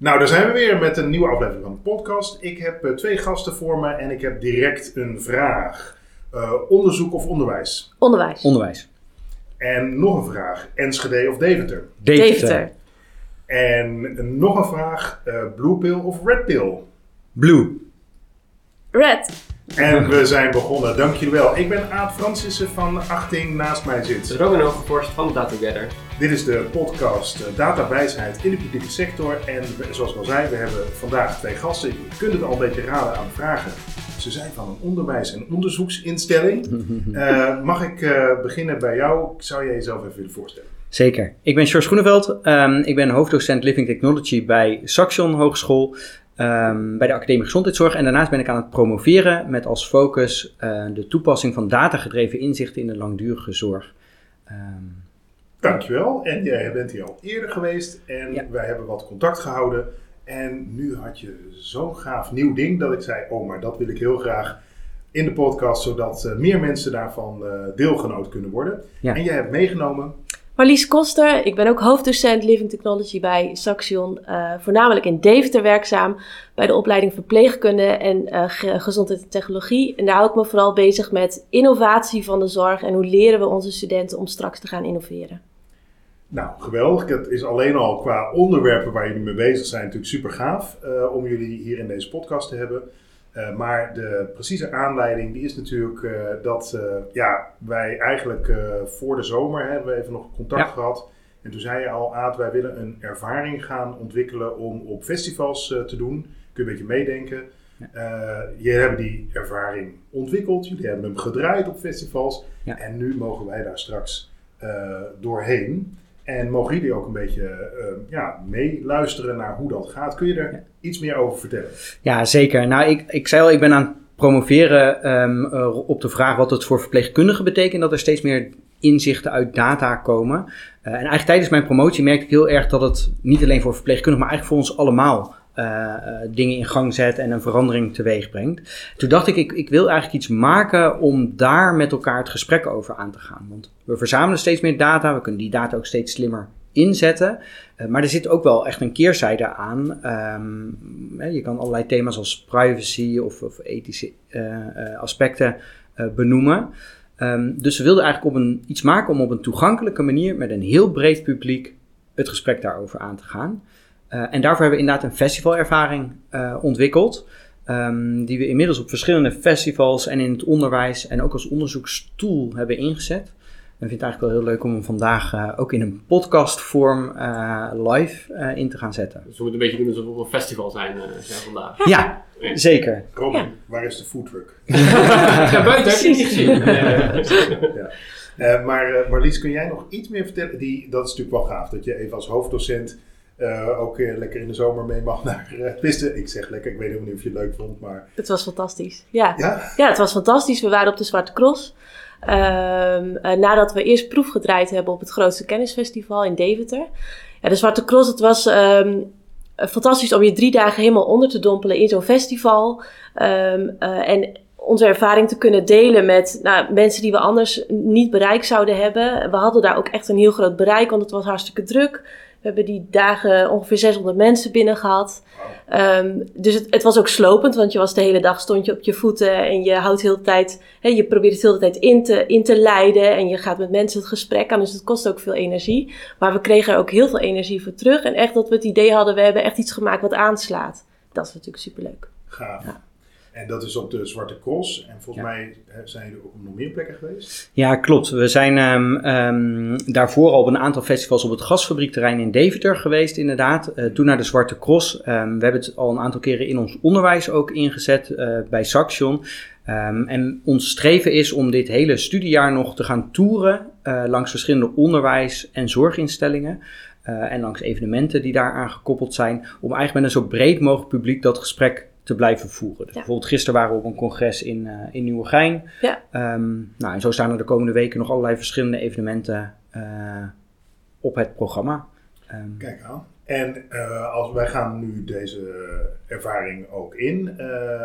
Nou, daar zijn we weer met een nieuwe aflevering van de podcast. Ik heb uh, twee gasten voor me en ik heb direct een vraag. Uh, onderzoek of onderwijs? Onderwijs. Onderwijs. En nog een vraag. Enschede of Deventer? Deventer. Deventer. En nog een vraag. Uh, blue pill of red pill? Blue. Red. En we zijn begonnen. Dank jullie wel. Ik ben Aad Francissen van Achting. Naast mij zit Robin Overvorst van DataGather. Dit is de podcast eh, Datawijsheid in de publieke sector. En zoals ik al zei, we hebben vandaag twee gasten. Je kunt het al een beetje raden aan vragen. Ze zijn van een onderwijs- en onderzoeksinstelling. Uh, mag ik uh, beginnen bij jou? Zou jij jezelf even willen voorstellen? Zeker. Ik ben George Groeneveld. Um, ik ben hoofddocent Living Technology bij Saxion Hogeschool. Um, bij de Academie Gezondheidszorg. En daarnaast ben ik aan het promoveren met als focus uh, de toepassing van datagedreven inzichten in de langdurige zorg. Um, Dankjewel. En jij bent hier al eerder geweest en ja. wij hebben wat contact gehouden. En nu had je zo'n gaaf nieuw ding dat ik zei: Oh, maar dat wil ik heel graag in de podcast, zodat uh, meer mensen daarvan uh, deelgenoot kunnen worden. Ja. En jij hebt meegenomen Marlies Koster, ik ben ook hoofddocent Living Technology bij Saxion, uh, voornamelijk in Deventer werkzaam bij de opleiding verpleegkunde en uh, gezondheid en technologie. En daar hou ik me vooral bezig met innovatie van de zorg en hoe leren we onze studenten om straks te gaan innoveren. Nou, geweldig. Het is alleen al qua onderwerpen waar jullie mee bezig zijn natuurlijk super gaaf uh, om jullie hier in deze podcast te hebben. Uh, maar de precieze aanleiding die is natuurlijk uh, dat ja, wij eigenlijk voor de zomer hebben we even nog contact ja. gehad. En toen zei je al, Aad, wij willen een ervaring gaan ontwikkelen om op festivals te doen. Kun je een beetje meedenken. Ja. jullie hebben die ervaring ontwikkeld, jullie hebben hem gedraaid op festivals. Ja. En nu mogen wij daar straks doorheen. En mogen jullie ook een beetje uh, ja, meeluisteren naar hoe dat gaat? Kun je er ja. iets meer over vertellen? Ja, zeker. Nou, ik, ik zei al, ik ben aan het promoveren um, uh, op de vraag wat het voor verpleegkundigen betekent. Dat er steeds meer inzichten uit data komen. Uh, en eigenlijk tijdens mijn promotie merkte ik heel erg dat het niet alleen voor verpleegkundigen, maar eigenlijk voor ons allemaal uh, dingen in gang zet en een verandering teweeg brengt. Toen dacht ik, ik, wil eigenlijk iets maken om daar met elkaar het gesprek over aan te gaan. Want we verzamelen steeds meer data, we kunnen die data ook steeds slimmer inzetten. Uh, maar er zit ook wel echt een keerzijde aan. Um, je kan allerlei thema's als privacy of, of ethische aspecten benoemen. Um, dus we wilden eigenlijk op een, iets maken om op een toegankelijke manier met een heel breed publiek het gesprek daarover aan te gaan. Uh, en daarvoor hebben we inderdaad een festivalervaring uh, ontwikkeld. Um, die we inmiddels op verschillende festivals en in het onderwijs en ook als onderzoekstoel hebben ingezet. En ik vind het eigenlijk wel heel leuk om hem vandaag uh, ook in een podcastvorm live in te gaan zetten. Dus we moeten een beetje doen alsof we op een festival zijn, zijn vandaag. Ja, ja. zeker. Robin, ja. waar is de foodtruck? ja, buiten heb je niet gezien. ja. Uh, maar uh, Marlies, kun jij nog iets meer vertellen? Die, dat is natuurlijk wel gaaf, dat je even als hoofddocent uh, ook uh, lekker in de zomer mee mag naar uh, twisten. Ik zeg lekker, ik weet helemaal niet of je het leuk vond, maar... Het was fantastisch, ja. Ja, ja het was fantastisch. We waren op de Zwarte Cross. Um, nadat we eerst proef gedraaid hebben op het grootste kennisfestival in Deventer. Ja, de Zwarte Cross, het was um, fantastisch om je drie dagen helemaal onder te dompelen in zo'n festival. Um, en onze ervaring te kunnen delen met nou, mensen die we anders niet bereik zouden hebben. We hadden daar ook echt een heel groot bereik, want het was hartstikke druk. We hebben die dagen ongeveer 600 mensen binnen gehad. Um, dus het, het, was ook slopend, want je was de hele dag stond je op je voeten en je houdt heel de tijd, hè, je probeert het de hele tijd in te, in te leiden en je gaat met mensen het gesprek aan. Dus het kost ook veel energie. Maar we kregen er ook heel veel energie voor terug. En echt dat we het idee hadden, we hebben echt iets gemaakt wat aanslaat. Dat is natuurlijk superleuk. Gaaf. Ja. En dat is op de Zwarte Cross. En volgens ja. mij zijn jullie ook op nog meer plekken geweest? Ja, klopt. We zijn um, um, daarvoor al op een aantal festivals op het gasfabriekterrein in Deventer geweest, inderdaad. Uh, toen naar de Zwarte Cross. Um, we hebben het al een aantal keren in ons onderwijs ook ingezet uh, bij Saxion. en ons streven is om dit hele studiejaar nog te gaan toeren uh, langs verschillende onderwijs- en zorginstellingen. En langs evenementen die daaraan gekoppeld zijn. Om eigenlijk met een zo breed mogelijk publiek dat gesprek te blijven voeren. Dus ja. Bijvoorbeeld gisteren waren we op een congres in, uh, in Nieuwegein. Ja. Um, nou, en zo staan er de komende weken nog allerlei verschillende evenementen uh, op het programma. Um, Kijk aan. En uh, als wij gaan nu deze ervaring ook in.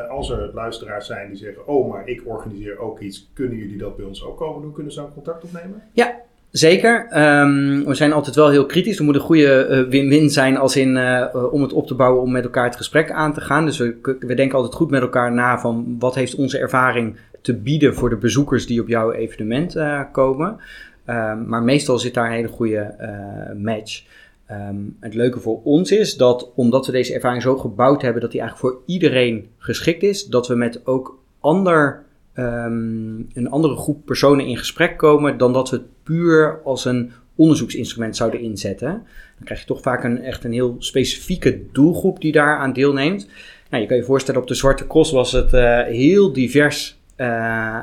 als er luisteraars zijn die zeggen: Oh, maar ik organiseer ook iets, kunnen jullie dat bij ons ook komen doen? Kunnen ze contact opnemen? Ja, Zeker. Ehm, we zijn altijd wel heel kritisch. Er moet een goede uh, win-win zijn als in, uh, om het op te bouwen om met elkaar het gesprek aan te gaan. Dus we, denken altijd goed met elkaar na van wat heeft onze ervaring te bieden voor de bezoekers die op jouw evenement komen. Um, maar meestal zit daar een hele goede match. Um, het leuke voor ons is dat omdat we deze ervaring zo gebouwd hebben dat die eigenlijk voor iedereen geschikt is, dat we met ook ander um, een andere groep personen in gesprek komen dan dat we het puur als een onderzoeksinstrument zouden inzetten. Dan krijg je toch vaak een, echt een heel specifieke doelgroep die daar aan deelneemt. Nou, je kan je voorstellen, op de Zwarte Cross was het uh, heel divers uh,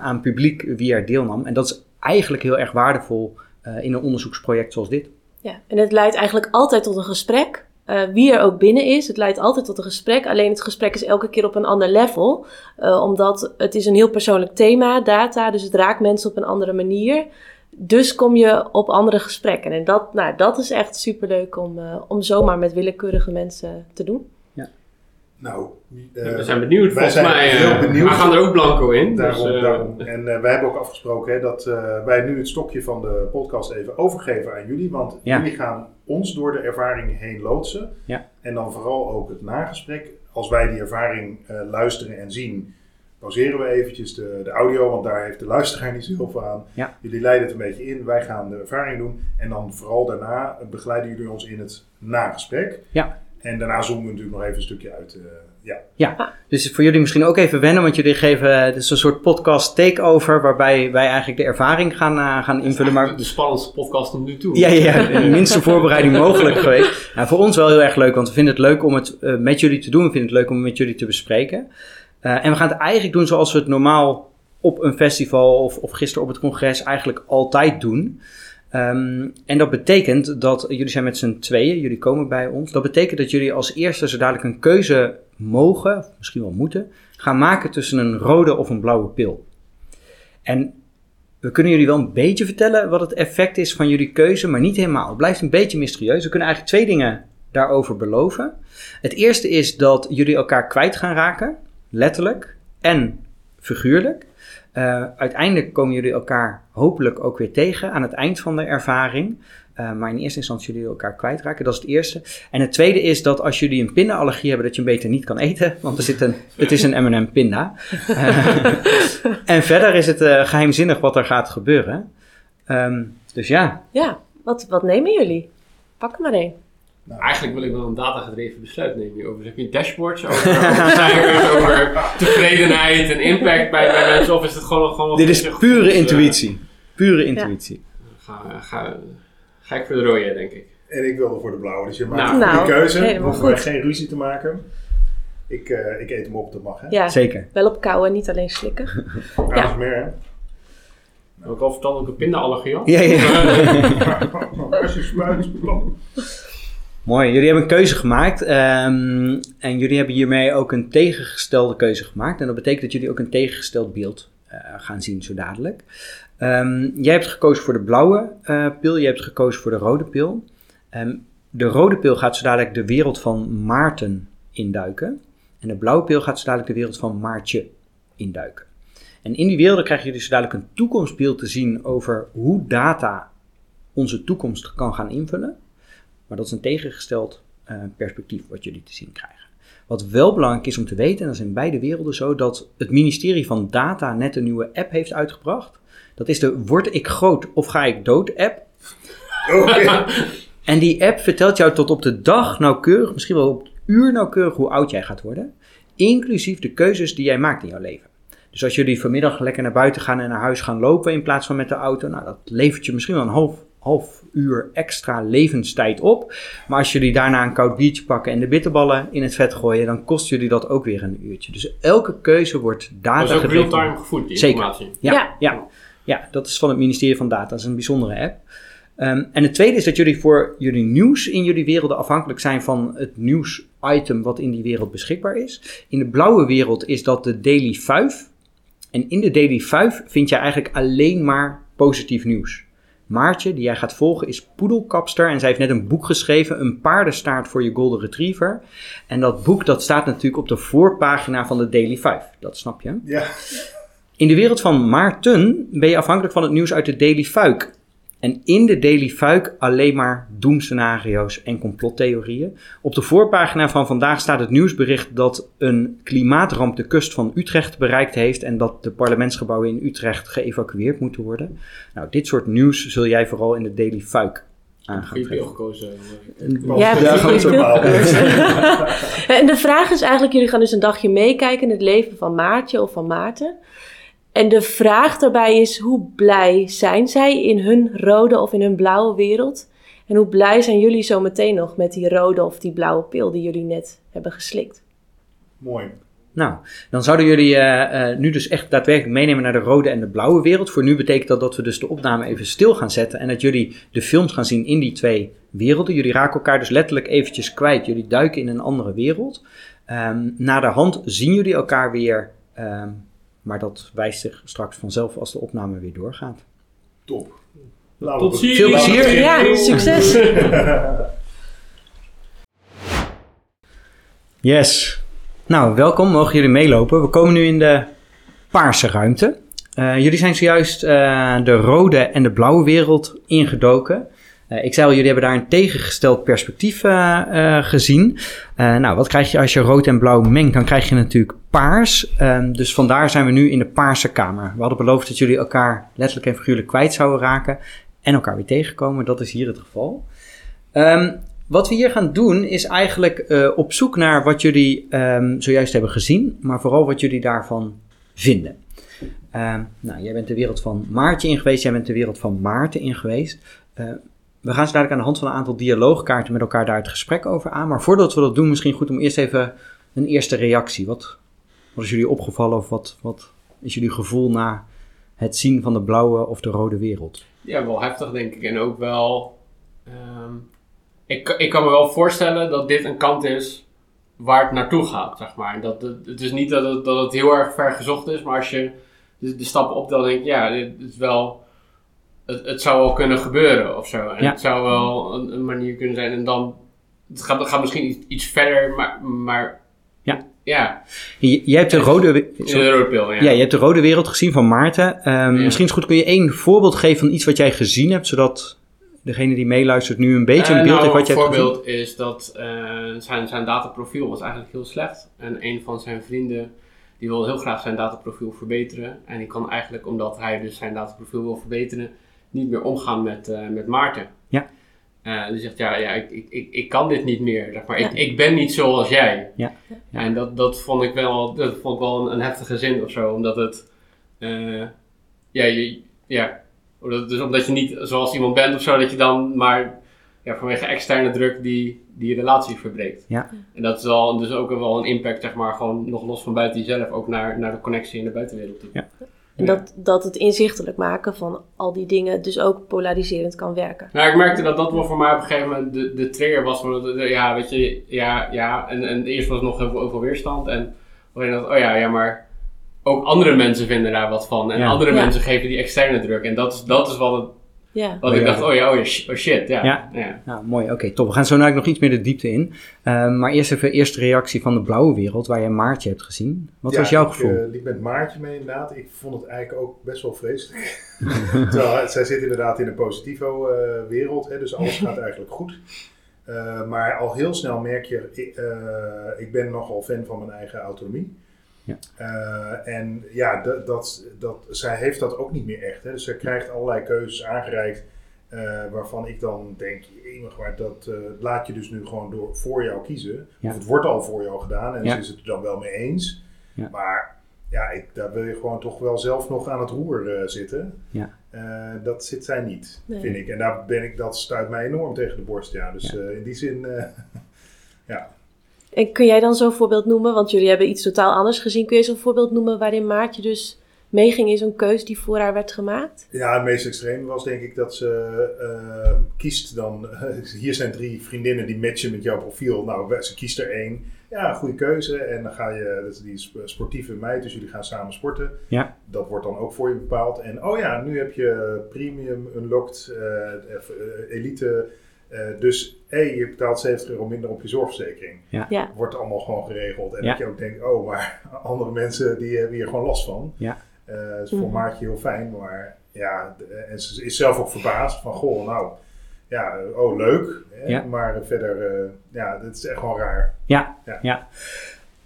aan publiek wie er deelnam. En dat is eigenlijk heel erg waardevol uh, in een onderzoeksproject zoals dit. Ja, en het leidt eigenlijk altijd tot een gesprek uh, wie er ook binnen is. Het leidt altijd tot een gesprek. Alleen het gesprek is elke keer op een ander level. Uh, omdat het is een heel persoonlijk thema, data. Dus het raakt mensen op een andere manier. Dus kom je op andere gesprekken. En dat, nou, dat is echt superleuk om, uh, om zomaar met willekeurige mensen te doen. Nou, uh, we zijn benieuwd. Volgens mij heel benieuwd. we gaan er ook blanco in. Daarom, dus, uh, daarom. En uh, wij hebben ook afgesproken hè, dat wij nu het stokje van de podcast even overgeven aan jullie. Want ja. jullie gaan ons door de ervaring heen loodsen. Ja. En dan vooral ook het nagesprek. Als wij die ervaring luisteren en zien, pauzeren we eventjes de, de, audio. Want daar heeft de luisteraar niet zoveel aan. Ja. Jullie leiden het een beetje in. Wij gaan de ervaring doen. En dan vooral daarna begeleiden jullie ons in het nagesprek. Ja. En daarna zoomen we natuurlijk nog even een stukje uit. Uh, ja. ja, dus voor jullie misschien ook even wennen, want jullie geven het is een soort podcast takeover, waarbij wij eigenlijk de ervaring gaan, uh, gaan invullen. Maar... De spannendste podcast tot nu toe. Ja, ja, de minste voorbereiding mogelijk geweest. Nou, voor ons wel heel erg leuk, want we vinden het leuk om het uh, met jullie te doen. We vinden het leuk om het met jullie te bespreken. en we gaan het eigenlijk doen zoals we het normaal op een festival of, of gisteren op het congres eigenlijk altijd doen. Um, en dat betekent dat jullie zijn met z'n tweeën, jullie komen bij ons. Dat betekent dat jullie als eerste zo dadelijk een keuze mogen, misschien wel moeten, gaan maken tussen een rode of een blauwe pil. En we kunnen jullie wel een beetje vertellen wat het effect is van jullie keuze, maar niet helemaal. Het blijft een beetje mysterieus. We kunnen eigenlijk twee dingen daarover beloven. Het eerste is dat jullie elkaar kwijt gaan raken, letterlijk en figuurlijk. Uh, uiteindelijk komen jullie elkaar hopelijk ook weer tegen aan het eind van de ervaring. Uh, maar in eerste instantie jullie elkaar kwijtraken. Dat is het eerste. En het tweede is dat als jullie een pindaallergie hebben, dat je hem beter niet kan eten. Want er zit een, het is een M&M pinda. Uh, en verder is het geheimzinnig wat er gaat gebeuren. Um, dus ja. Ja, wat, wat nemen jullie? Pak er maar één. Nou, Eigenlijk wil ik wel een data-gedreven besluit nemen over zeg je dashboards, over, over, over tevredenheid en impact bij, bij mensen, of is het gewoon, gewoon Dit is pure goed, intuïtie. Uh, pure intuïtie. Ja. Ga, ga, ga ik voor de rode, denk ik. En ik wilde voor de blauwe, dus je maakt nou, een nou, keuze. Hoeven geen ruzie te maken. Ik, uh, ik eet hem op, dat mag hè? Ja, Zeker. Wel op kouwen, niet alleen slikken. nou, ja. meer hè? Ook al vertelde ik een pindaallergie Ja, ja. Als je spuit, Mooi, jullie hebben een keuze gemaakt um, en jullie hebben hiermee ook een tegengestelde keuze gemaakt. En dat betekent dat jullie ook een tegengesteld beeld uh, gaan zien zo dadelijk. Um, jij hebt gekozen voor de blauwe uh, pil, je hebt gekozen voor de rode pil. Um, de rode pil gaat zo dadelijk de wereld van Maarten induiken. En de blauwe pil gaat zo dadelijk de wereld van Maartje induiken. En in die werelden krijgen jullie zo dadelijk een toekomstbeeld te zien over hoe data onze toekomst kan gaan invullen. Maar dat is een tegengesteld uh, perspectief wat jullie te zien krijgen. Wat wel belangrijk is om te weten, en dat is in beide werelden zo, dat het ministerie van Data net een nieuwe app heeft uitgebracht. Dat is de Word ik groot of ga ik dood app. Okay. en die app vertelt jou tot op de dag nauwkeurig, misschien wel op het uur nauwkeurig, hoe oud jij gaat worden. Inclusief de keuzes die jij maakt in jouw leven. Dus als jullie vanmiddag lekker naar buiten gaan en naar huis gaan lopen in plaats van met de auto, nou dat levert je misschien wel een half half uur extra levenstijd op. Maar als jullie daarna een koud biertje pakken en de bitterballen in het vet gooien, dan kost jullie dat ook weer een uurtje. Dus elke keuze wordt data Dat is ook real-time gevoed, die Zeker. informatie. Ja, ja. Ja. ja, dat is van het ministerie van Data. Dat is een bijzondere app. Um, en het tweede is dat jullie voor jullie nieuws in jullie werelden afhankelijk zijn van het nieuwsitem wat in die wereld beschikbaar is. In de blauwe wereld is dat de Daily 5. En in de Daily 5 vind je eigenlijk alleen maar positief nieuws. Maartje, die jij gaat volgen, is poedelkapster. En zij heeft net een boek geschreven, Een paardenstaart voor je golden retriever. En dat boek dat staat natuurlijk op de voorpagina van de Daily 5. Dat snap je? Ja. In de wereld van Maarten ben je afhankelijk van het nieuws uit de Daily Fuik. En in de Daily Fuik alleen maar doemscenario's en complottheorieën. Op de voorpagina van vandaag staat het nieuwsbericht dat een klimaatramp de kust van Utrecht bereikt heeft en dat de parlementsgebouwen in Utrecht geëvacueerd moeten worden. Nou, dit soort nieuws zul jij vooral in de Daily Fuik aan gaan treffen. gekozen. Ja, precies. en de vraag is eigenlijk, jullie gaan dus een dagje meekijken in het leven van Maartje of van Maarten. En de vraag daarbij is, hoe blij zijn zij in hun rode of in hun blauwe wereld? En hoe blij zijn jullie zo meteen nog met die rode of die blauwe pil die jullie net hebben geslikt? Mooi. Nou, dan zouden jullie uh, uh, nu dus echt daadwerkelijk meenemen naar de rode en de blauwe wereld. Voor nu betekent dat dat we dus de opname even stil gaan zetten en dat jullie de films gaan zien in die twee werelden. Jullie raken elkaar dus letterlijk eventjes kwijt. Jullie duiken in een andere wereld. Um, na de hand zien jullie elkaar weer um, maar dat wijst zich straks vanzelf als de opname weer doorgaat. Top. Nou, Tot ziens. Veel plezier. Ja, succes. yes. Nou, welkom. Mogen jullie meelopen? We komen nu in de paarse ruimte. Uh, jullie zijn zojuist uh, de rode en de blauwe wereld ingedoken. Uh, ik zei al, jullie hebben daar een tegengesteld perspectief gezien. nou, wat krijg je als je rood en blauw mengt? Dan krijg je natuurlijk paars. Um, dus vandaar zijn we nu in de paarse kamer. We hadden beloofd dat jullie elkaar letterlijk en figuurlijk kwijt zouden raken en elkaar weer tegenkomen. Dat is hier het geval. Um, wat we hier gaan doen is eigenlijk op zoek naar wat jullie um, zojuist hebben gezien, maar vooral wat jullie daarvan vinden. nou, jij bent de wereld van Maartje in geweest, jij bent de wereld van Maarten in geweest. We gaan zo dadelijk aan de hand van een aantal dialoogkaarten met elkaar daar het gesprek over aan. Maar voordat we dat doen, misschien goed om eerst even een eerste reactie. Wat, wat is jullie opgevallen of wat, wat is jullie gevoel na het zien van de blauwe of de rode wereld? Ja, wel heftig denk ik. En ook wel. Um, ik, ik kan me wel voorstellen dat dit een kant is waar het naartoe gaat, zeg maar. Dat, het, het is niet dat het, dat het heel erg ver gezocht is, maar als je de, de stappen optelt, denk ik, ja, dit is wel. Het, het zou wel kunnen gebeuren of zo. En ja. het zou wel een, een, manier kunnen zijn. En dan. Het gaat, het gaat misschien iets, iets verder, maar, maar ja. Ja. jij hebt de rode, de rode pil, ja. ja. je hebt de rode wereld gezien van Maarten. Um, ja. Misschien is het goed, kun je één voorbeeld geven van iets wat jij gezien hebt, zodat degene die meeluistert nu een beetje een uh, beeld nou, heeft wat je hebt gezien? Een voorbeeld is dat uh, zijn, zijn dataprofiel was eigenlijk heel slecht. En een van zijn vrienden die wil heel graag zijn dataprofiel verbeteren. En die kan eigenlijk, omdat hij dus zijn dataprofiel wil verbeteren, niet meer omgaan met, uh, met Maarten. Ja. Uh, die zegt, ja, ja ik, ik, ik kan dit niet meer. Zeg maar. Ja. ik, ik ben niet zoals jij. Ja. ja. En dat, dat vond ik wel, dat vond ik wel een, een heftige zin of zo. Omdat het, uh, ja, je, ja, dus omdat je niet zoals iemand bent of zo, dat je dan maar ja, vanwege externe druk die, die relatie verbreekt. Ja. En dat is wel, dus ook wel een impact, zeg maar, gewoon nog los van buiten jezelf, ook naar, naar de connectie in de buitenwereld toe. Ja. En dat, dat het inzichtelijk maken van al die dingen dus ook polariserend kan werken. Nou, ik merkte dat dat wel voor mij op een gegeven moment de, de trigger was. Van, de, de, ja, weet je, ja, ja. En, en eerst was nog heel veel, heel veel weerstand. En toen dacht oh ja, ja, maar ook andere mensen vinden daar wat van. En Ja. andere Ja. mensen geven die externe druk. En dat is, dat is wat, het, Ja. wat Oh ik ja. dacht, oh ja, oh ja, oh shit, ja. Ja. ja. Nou, mooi. Oké, top. We gaan zo dadelijk nog iets meer de diepte in. Ehm, maar eerst even eerste reactie van de blauwe wereld, waar je Maartje hebt gezien. Wat Ja, was jouw ik, gevoel? eh, liep met Maartje mee inderdaad. Ik vond het eigenlijk ook best wel vreselijk. Terwijl zij zit inderdaad in een positivo eh, wereld, hè, dus alles gaat eigenlijk goed. Eh, maar al heel snel merk je, ik, eh, ik ben nogal fan van mijn eigen autonomie. Ja. Eh, en ja, dat, dat, dat, zij heeft dat ook niet meer echt. Hè. Dus zij krijgt allerlei keuzes aangereikt eh, waarvan ik dan denk, enig, maar dat eh, laat je dus nu gewoon door, voor jou kiezen. Ja. Of het wordt al voor jou gedaan en Ja. ze is het er dan wel mee eens. Ja. Maar ja, ik, daar wil je gewoon toch wel zelf nog aan het roer eh, zitten. Ja. Eh, dat zit zij niet, Nee. vind ik. En daar ben ik, dat stuit mij enorm tegen de borst. Ja. Dus Ja. eh, in die zin, eh, En kun jij dan zo'n voorbeeld noemen? Want jullie hebben iets totaal anders gezien. Kun je zo'n voorbeeld noemen waarin Maartje dus meeging in zo'n keus die voor haar werd gemaakt? ja, het meest extreem was denk ik dat ze eh, kiest dan. hier zijn drie vriendinnen die matchen met jouw profiel. Nou, ze kiest er één. Ja, goede keuze. En dan ga je, dat is die sp- sportieve meid, dus jullie gaan samen sporten. Ja. Dat wordt dan ook voor je bepaald. En oh ja, nu heb je premium, unlocked, eh, eh, elite. Eh, dus hé, je betaalt 70 euro minder op je zorgverzekering. Ja. Wordt allemaal gewoon geregeld. En Ja. dat je ook denkt, oh, maar andere mensen die hebben hier gewoon last van. Ja. Eh, is voor Mhm. Maartje heel fijn, maar ja, en ze is zelf ook verbaasd van, goh, nou, ja, oh leuk. Hè? Maar verder, uh, ja, dat is echt wel raar. Ja, ja. ja.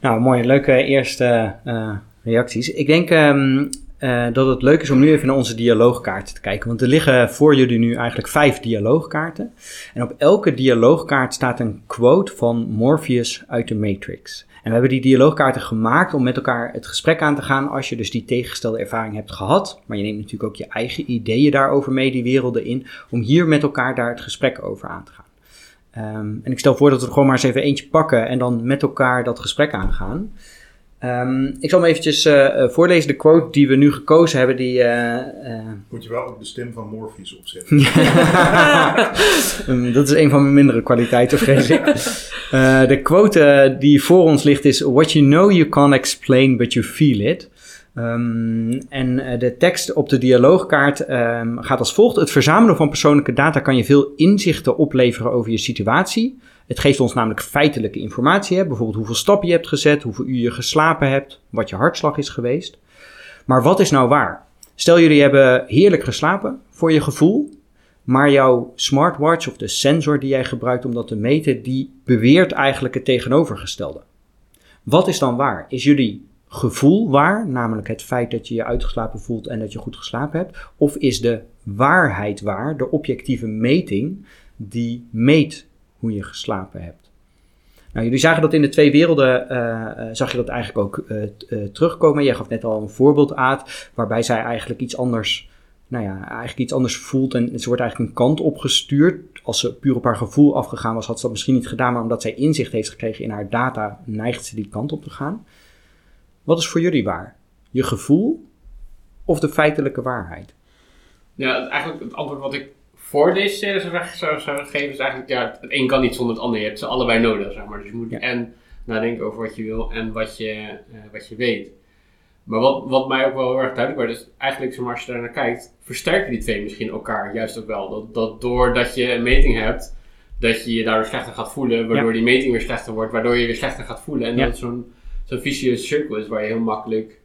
Nou, mooi. Leuke eerste uh, reacties. Ik denk um, uh, dat het leuk is om nu even naar onze dialoogkaarten te kijken. Want er liggen voor jullie nu eigenlijk vijf dialoogkaarten. En op elke dialoogkaart staat een quote van Morpheus uit de Matrix. En we hebben die dialoogkaarten gemaakt om met elkaar het gesprek aan te gaan als je dus die tegengestelde ervaring hebt gehad. Maar je neemt natuurlijk ook je eigen ideeën daarover mee, die werelden in, om hier met elkaar daar het gesprek over aan te gaan. Um, en ik stel voor dat we er gewoon maar eens even eentje pakken en dan met elkaar dat gesprek aangaan. Um, ik zal hem eventjes uh, voorlezen. De quote die we nu gekozen hebben, die... Uh, Moet je wel ook de stem van Morpheus opzetten. um, dat is een van mijn mindere kwaliteiten, vrees ik. de quote die voor ons ligt is... What you know you can't explain, but you feel it. Um, en de tekst op de dialoogkaart gaat als volgt. Het verzamelen van persoonlijke data kan je veel inzichten opleveren over je situatie... Het geeft ons namelijk feitelijke informatie, hè? bijvoorbeeld hoeveel stappen je hebt gezet, hoeveel uur je geslapen hebt, wat je hartslag is geweest. Maar wat is nou waar? Stel jullie hebben heerlijk geslapen voor je gevoel, maar jouw smartwatch of de sensor die jij gebruikt om dat te meten, die beweert eigenlijk het tegenovergestelde. Wat is dan waar? Is jullie gevoel waar, namelijk het feit dat je je uitgeslapen voelt en dat je goed geslapen hebt? Of is de waarheid waar, de objectieve meting die meet hoe je geslapen hebt. Nou, jullie zagen dat in de twee werelden, uh, zag je dat eigenlijk ook uh, terugkomen. Jij gaf net al een voorbeeld aan, waarbij zij eigenlijk iets anders, nou ja, eigenlijk iets anders voelt en ze wordt eigenlijk een kant opgestuurd. Als ze puur op haar gevoel afgegaan was, had ze dat misschien niet gedaan, maar omdat zij inzicht heeft gekregen in haar data, neigt ze die kant op te gaan. Wat is voor jullie waar? Je gevoel of de feitelijke waarheid? Ja, eigenlijk het antwoord wat ik voor deze serie zou, zou, geven, is eigenlijk, ja, het een kan niet zonder het ander. Je hebt ze allebei nodig, zeg maar. Dus je moet en nadenken over wat je wil en wat je, uh, wat je weet. Maar wat, wat mij ook wel heel erg duidelijk wordt, is eigenlijk, zeg maar, als je daar naar kijkt, versterken die twee misschien elkaar juist ook wel. Dat, dat doordat je een meting hebt, dat je je daardoor slechter gaat voelen, waardoor die meting weer slechter wordt, waardoor je weer slechter gaat voelen. En dat het zo'n zo'n vicieuze cirkel is waar je heel makkelijk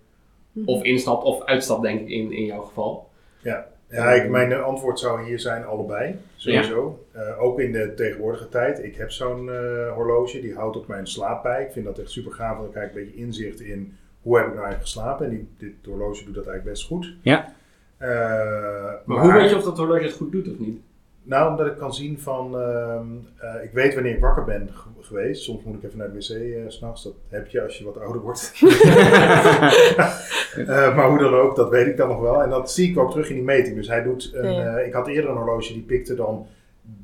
mhm. of instapt of uitstapt, denk ik, in, in jouw geval. Ja. Ja, ik, mijn antwoord zou hier zijn allebei, sowieso. Uh, ook in de tegenwoordige tijd. Ik heb zo'n uh, horloge, die houdt op mijn slaap bij. Ik vind dat echt super gaaf, want dan krijg ik een beetje inzicht in hoe heb ik nou eigenlijk geslapen. En die, dit horloge doet dat eigenlijk best goed. Ja. Uh, maar, maar, hoe weet je of dat horloge het goed doet of niet? Nou, omdat ik kan zien van, uh, uh, ik weet wanneer ik wakker ben geweest. Soms moet ik even naar de wc uh, s'nachts. Dat heb je als je wat ouder wordt. Eh, maar hoe dan ook, dat weet ik dan nog wel. En dat zie ik ook terug in die meting. Dus hij doet, een, ik had eerder een horloge die pikte dan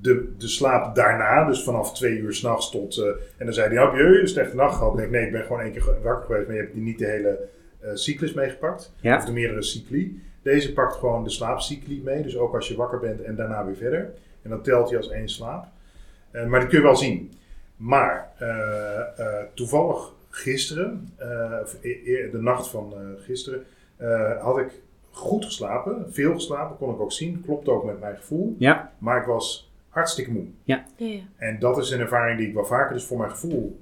de, de slaap daarna. Dus vanaf twee uur s'nachts tot, en dan zei hij, heb je een slechte nacht gehad? Nee, nee, ik ben gewoon één keer wakker geweest. Maar je hebt niet de hele cyclus meegepakt. Ja. Of de meerdere cycli. Deze pakt gewoon de slaapcycli mee. Dus ook als je wakker bent en daarna weer verder. En dan telt hij als één slaap. Uh, maar dat kun je wel zien. Maar uh, uh, toevallig gisteren, e-, de nacht van gisteren, had ik goed geslapen. Veel geslapen, kon ik ook zien. Klopt ook met mijn gevoel. Ja. Maar ik was hartstikke moe. Ja. ja, ja. En dat is een ervaring die ik wel vaker, dus voor mijn gevoel,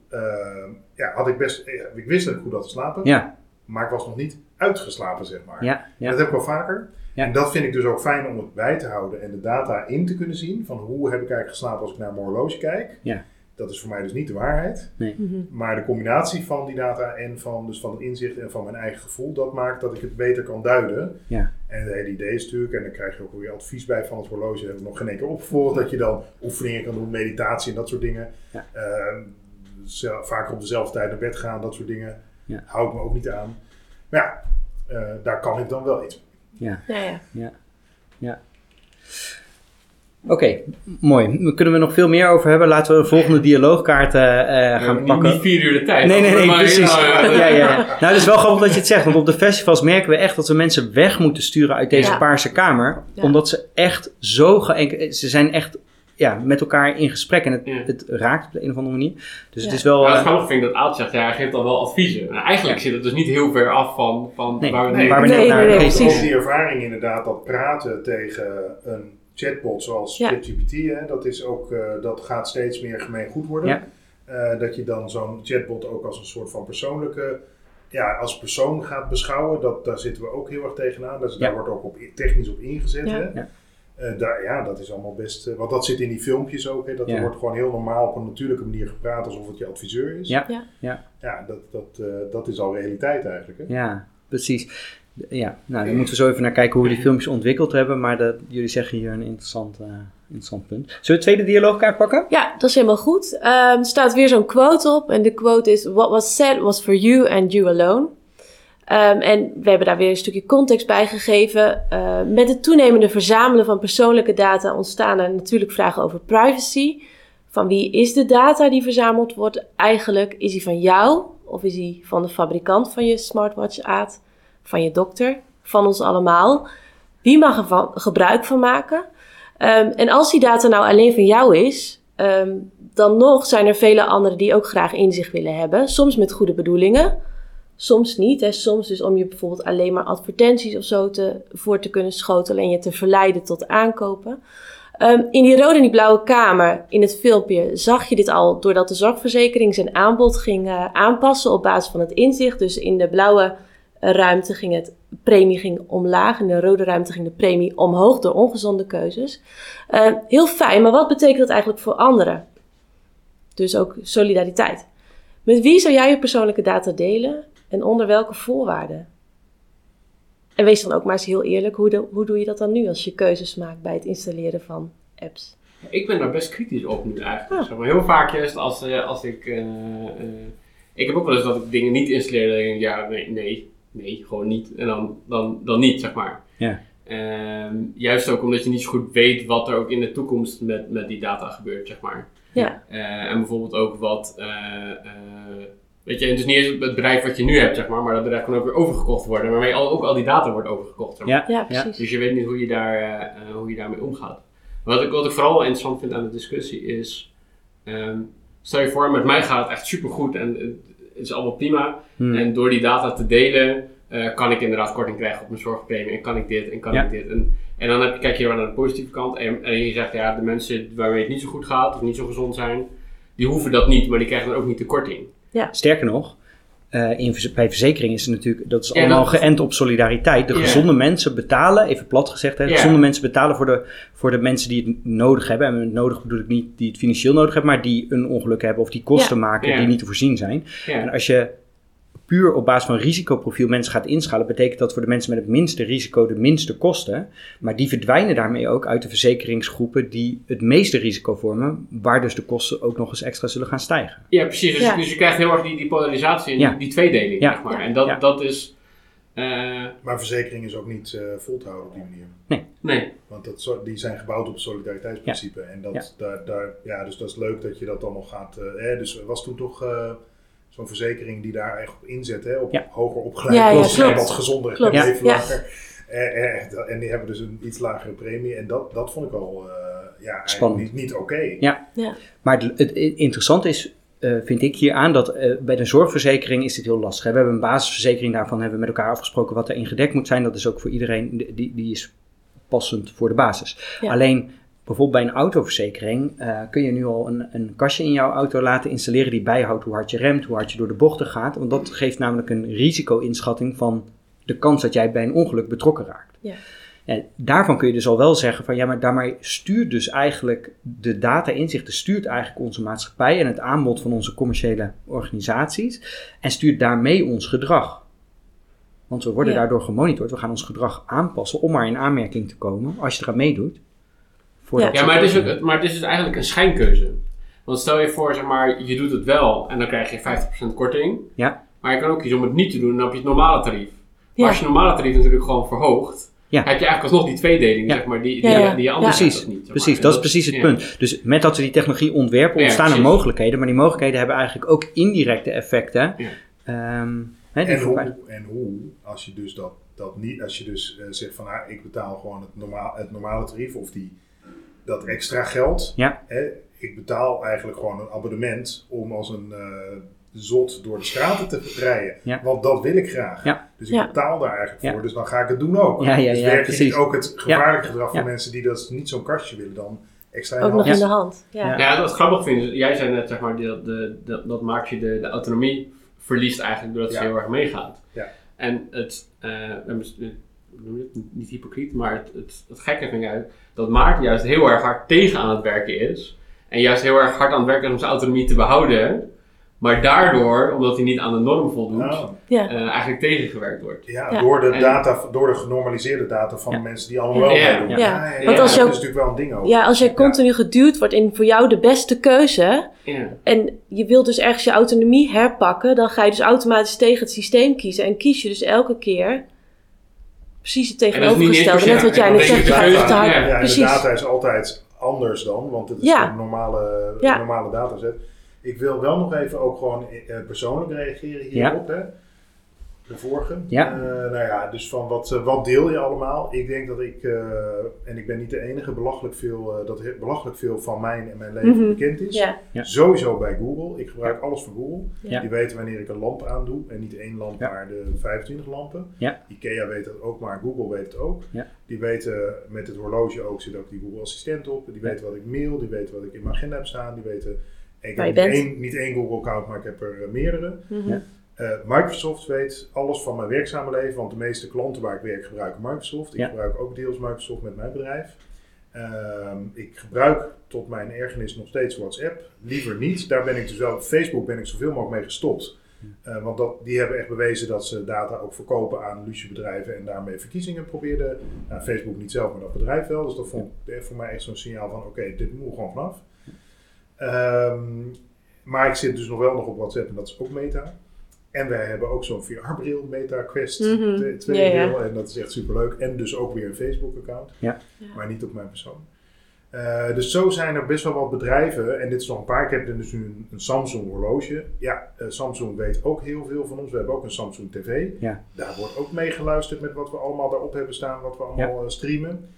ja, had ik best, ik wist dat ik goed had geslapen. Ja. Maar ik was nog niet uitgeslapen, zeg maar. Ja, ja. Dat heb ik wel vaker. Ja. En dat vind ik dus ook fijn om het bij te houden en de data in te kunnen zien. Van hoe heb ik eigenlijk geslapen als ik naar mijn horloge kijk. Ja. Dat is voor mij dus niet de waarheid. Nee. Mhm. Maar de combinatie van die data en van, dus van het inzicht en van mijn eigen gevoel, dat maakt dat ik het beter kan duiden. Ja. En het hele idee is natuurlijk, en dan krijg je ook weer advies bij van het horloge, dat heb ik nog geen één keer opgevolgd, dat je dan oefeningen kan doen, meditatie en dat soort dingen. Ja. Uh, vaker op dezelfde tijd naar bed gaan, dat soort dingen. Ja. Hou ik me ook niet aan. Maar ja, uh, daar kan ik dan wel iets mee. Ja. Ja, ja. ja. ja. Oké, okay, mooi. Daar kunnen we nog veel meer over hebben. Laten we de volgende dialoogkaart uh, gaan niet, pakken. Niet vier uur de tijd. Nee, nee, nee, precies. Ja, ja, ja. Nou, het is wel grappig dat je het zegt. Want op de festivals merken we echt dat we mensen weg moeten sturen uit deze Ja. paarse kamer. Ja. Omdat ze echt zo. Ze zijn echt ja, met elkaar in gesprek. En het, Ja. het raakt op de een of andere manier. Dus het Ja. is wel... Maar eh, het grappige vind ik dat Aad zegt, ja, hij geeft dan wel adviezen. Nou, eigenlijk zit het dus niet heel ver af van, van Nee, waar we nee, waar we Nee, naar nee, precies. Ook die ervaring inderdaad, dat praten tegen een chatbot zoals Ja. ChatGPT, hè, dat, is ook, eh, dat gaat steeds meer gemeen goed worden. Ja. Eh, dat je dan zo'n chatbot ook als een soort van persoonlijke ja, als persoon gaat beschouwen, dat, daar zitten we ook heel erg tegenaan. Dus daar wordt ook op, technisch op ingezet. Ja. Hè? Ja. Eh, daar, ja, dat is allemaal best. eh, want dat zit in die filmpjes ook. Hè, dat Ja. er wordt gewoon heel normaal op een natuurlijke manier gepraat alsof het je adviseur is. Ja. Ja. Ja. Ja, dat, dat, eh, dat is al realiteit eigenlijk. Hè? Ja, precies. Ja, nou, dan moeten we zo even naar kijken hoe we die filmpjes ontwikkeld hebben. Maar dat, jullie zeggen hier een interessant, eh, interessant punt. Zullen we de tweede dialoogkaart pakken? Ja, dat is helemaal goed. Ehm, er staat weer zo'n quote op. En de quote is: What was said was for you and you alone. Ehm, en we hebben daar weer een stukje context bij gegeven. Eh, met het toenemende verzamelen van persoonlijke data ontstaan er natuurlijk vragen over privacy. Van wie is de data die verzameld wordt eigenlijk? Is die van jou of is die van de fabrikant van je smartwatch, Aad? Van je dokter? Van ons allemaal? Wie mag er gebruik van maken? Ehm, en als die data nou alleen van jou is, ehm, dan nog zijn er vele anderen die ook graag inzicht willen hebben. Soms met goede bedoelingen, soms niet. Hè. Soms dus om je bijvoorbeeld alleen maar advertenties of zo te, voor te kunnen schotelen en je te verleiden tot aankopen. Ehm, in die rode en die blauwe kamer, in het filmpje, zag je dit al doordat de zorgverzekering zijn aanbod ging eh, aanpassen op basis van het inzicht. Dus in de blauwe eh, ruimte ging het premie ging omlaag, in de rode ruimte ging de premie omhoog door ongezonde keuzes. Eh, heel fijn, maar wat betekent dat eigenlijk voor anderen? Dus ook solidariteit. Met wie zou jij je persoonlijke data delen en onder welke voorwaarden? En wees dan ook maar eens heel eerlijk, hoe, de- hoe doe je dat dan nu als je keuzes maakt bij het installeren van apps? Ik ben daar best kritisch op nu eigenlijk. Ah. Zeg maar, heel vaak juist als, eh, als ik... eh, eh, ik heb ook wel eens dat ik dingen niet installeer. Dat ik denk, ja, nee, nee, nee, gewoon niet. En dan, dan, dan niet, zeg maar. Ja. Ehm, juist ook omdat je niet zo goed weet wat er ook in de toekomst met, met die data gebeurt, zeg maar. Ja, Eh, en bijvoorbeeld ook wat... eh, eh, weet je, het is niet eens het bedrijf wat je nu hebt, zeg maar. Maar dat bedrijf kan ook weer overgekocht worden. Waarmee al, ook al die data wordt overgekocht, zeg maar. Ja, ja precies. Dus je weet niet hoe je, daar, eh, eh, hoe je daarmee omgaat. Wat ik, wat ik vooral interessant vind aan de discussie is... ehm, stel je voor, met mij gaat het echt supergoed en het is allemaal prima. Hmm. En door die data te delen eh, kan ik inderdaad korting krijgen op mijn zorgpremie. En kan ik dit en kan Ja. ik dit. En, en dan heb, je- kijk je wel naar de positieve kant. En, en je zegt, ja, de mensen waarmee het niet zo goed gaat of niet zo gezond zijn... Die hoeven dat niet, maar die krijgen dan ook niet de korting. Sterker nog, eh, in, bij verzekering is het natuurlijk, dat is Ja, allemaal dat- geënt op solidariteit. De Ja. gezonde mensen betalen, even plat gezegd, hè, de Ja. gezonde mensen betalen voor de, voor de mensen die het nodig hebben. En met nodig bedoel ik niet die het financieel nodig hebben, maar die een ongeluk hebben of die kosten maken Ja. die niet te voorzien zijn. En Ja, als je puur op basis van risicoprofiel mensen gaat inschalen, betekent dat voor de mensen met het minste risico de minste kosten. Maar die verdwijnen daarmee ook uit de verzekeringsgroepen die het meeste risico vormen, waar dus de kosten ook nog eens extra zullen gaan stijgen. ja precies. Dus, Ja. dus je krijgt heel erg die, die polarisatie en Ja. die, die tweedeling, Ja. zeg maar. En dat, Ja. dat is... eh, Maar verzekering is ook niet eh, vol te houden op die manier. nee. Want dat, die zijn gebouwd op het solidariteitsprincipe. En dat, Ja. Daar, daar, ja, dus dat is leuk dat je dat dan nog gaat. eh, hè, dus er was toen toch eh, zo'n verzekering die daar echt op inzet, hè, op Ja. hoger opgeleide Ja, ja, mensen en klopt. wat gezonder en Klopt. leven Ja. langer. Eh, eh, en die hebben dus een iets lagere premie. En dat, dat vond ik wel eh, ja, eigenlijk Spannend. niet, niet oké. Ja. Ja. Maar het, het interessante is, eh, vind ik hier aan, dat eh, bij de zorgverzekering is dit heel lastig. hè. We hebben een basisverzekering, daarvan hebben we met elkaar afgesproken wat erin gedekt moet zijn. Dat is ook voor iedereen, die, die is passend voor de basis. Ja. Alleen bijvoorbeeld bij een autoverzekering eh, kun je nu al een, een kastje in jouw auto laten installeren die bijhoudt hoe hard je remt, hoe hard je door de bochten gaat. Want dat geeft namelijk een risico-inschatting van de kans dat jij bij een ongeluk betrokken raakt. Ja. En daarvan kun je dus al wel zeggen van ja, maar daarmee stuurt dus eigenlijk de data-inzichten, stuurt eigenlijk onze maatschappij en het aanbod van onze commerciële organisaties en stuurt daarmee ons gedrag. Want we worden Ja. daardoor gemonitord, we gaan ons gedrag aanpassen om maar in aanmerking te komen als je eraan meedoet. Voor Ja. maar het, is ook, maar het is dus eigenlijk een schijnkeuze. Want stel je voor, zeg maar, je doet het wel en dan krijg je 50% korting. Ja. Maar je kan ook kiezen om het niet te doen en dan heb je het normale tarief. Maar als je het normale tarief natuurlijk gewoon verhoogt, Ja. heb je eigenlijk alsnog die tweedeling, Ja. zeg maar, die, die, ja. die je anders Precies, niet. zeg precies dat is precies het ja. punt. Dus met dat we die technologie ontwerpen, Ja, ontstaan er mogelijkheden, maar die mogelijkheden hebben eigenlijk ook indirecte effecten. Ja. Ehm, hè, En hoe, en hoe, als je dus dat, dat niet, als je dus eh, zegt van ah, ik betaal gewoon het, normaal, het normale tarief of die, dat extra geld. Ja. Hè, ik betaal eigenlijk gewoon een abonnement om als een eh, zot door de straten te rijden. Ja. Want dat wil ik graag. Ja. Dus ik Ja. betaal daar eigenlijk Ja. voor, dus dan ga ik het doen ook. Ja, ja, dus ja, werk precies. ook het gevaarlijke gedrag van Ja. mensen die dat niet zo'n kastje willen dan extra in Ook de nog hand. in de hand. Ja. Ja. Ik grappig vind, jij zei net, zeg maar, dat, de, dat, dat maakt je de, de autonomie verliest eigenlijk doordat Ja. ze heel erg meegaat. Ja. En het, eh, niet hypocriet, maar het, het, het gekke vind ik uit dat Maarten juist heel erg hard tegen aan het werken is. En juist heel erg hard aan het werken is om zijn autonomie te behouden. Maar daardoor, omdat hij niet aan de norm voldoet, Nou, Ja. eh, eigenlijk tegengewerkt wordt. ja, Ja. Door, de data, door de genormaliseerde data van de mensen die allemaal wel Ja. meedoen. Ja. Want als je dat ook- is natuurlijk wel een ding ook. ja, als jij continu geduwd wordt in voor jou de beste keuze. Ja. En je wilt dus ergens je autonomie herpakken. Dan ga je dus automatisch tegen het systeem kiezen. En kies je dus elke keer precies het tegenovergestelde. Net wat jij net zegt. Je gaat ja. Ja, en de Precies. data is altijd anders dan, want het is Ja. een normale, Ja. normale dataset. Ik wil wel nog even ook gewoon eh, persoonlijk reageren hierop. Hè? De vorige. Ja. Eh, nou ja, dus van wat, eh, wat deel je allemaal? Ik denk dat ik, eh, en ik ben niet de enige, belachelijk veel, eh, dat belachelijk veel van mijn en mijn leven Mhm. bekend is. Ja, Ja. Sowieso bij Google. Ik gebruik alles van Google. Ja. Die weten wanneer ik een lamp aandoe. En niet één lamp, Ja. maar de 25 lampen. Ja. Ikea weet dat ook, maar Google weet het ook. Ja. Die weten met het horloge ook, zit ook die Google Assistent op. Die Ja. weten wat ik mail, die weten wat ik in mijn agenda heb staan. Die weten, ik heb niet één, niet één Google account, maar ik heb er meerdere. Mhm. Ja. Eh, Microsoft weet alles van mijn werkzame leven, want de meeste klanten waar ik werk gebruiken Microsoft. Ik Ja. gebruik ook deels Microsoft met mijn bedrijf. Ehm, ik gebruik tot mijn ergernis nog steeds WhatsApp. Liever niet. Daar ben ik dus wel. Facebook ben ik zoveel mogelijk mee gestopt. Eh, want dat, die hebben echt bewezen dat ze data ook verkopen aan luxe bedrijven en daarmee verkiezingen probeerden. Nou, Facebook niet zelf, maar dat bedrijf wel. Dus dat vond ik voor mij echt zo'n signaal van: oké, dit moet gewoon vanaf. Ehm, maar ik zit dus nog wel nog op WhatsApp en dat is ook Meta. En wij hebben ook zo'n VR-bril, Meta Quest. 2 Ja, ja. bril. En dat is echt superleuk. En dus ook weer een Facebook-account. Ja. Ja. Maar niet op mijn persoon. Eh, dus zo zijn er best wel wat bedrijven. En dit is nog een paar. Ik heb dus nu een, een Samsung horloge. Ja, eh, Samsung weet ook heel veel van ons. We hebben ook een Samsung TV. Ja. Daar wordt ook mee geluisterd met wat we allemaal daarop hebben staan. Wat we allemaal eh, streamen.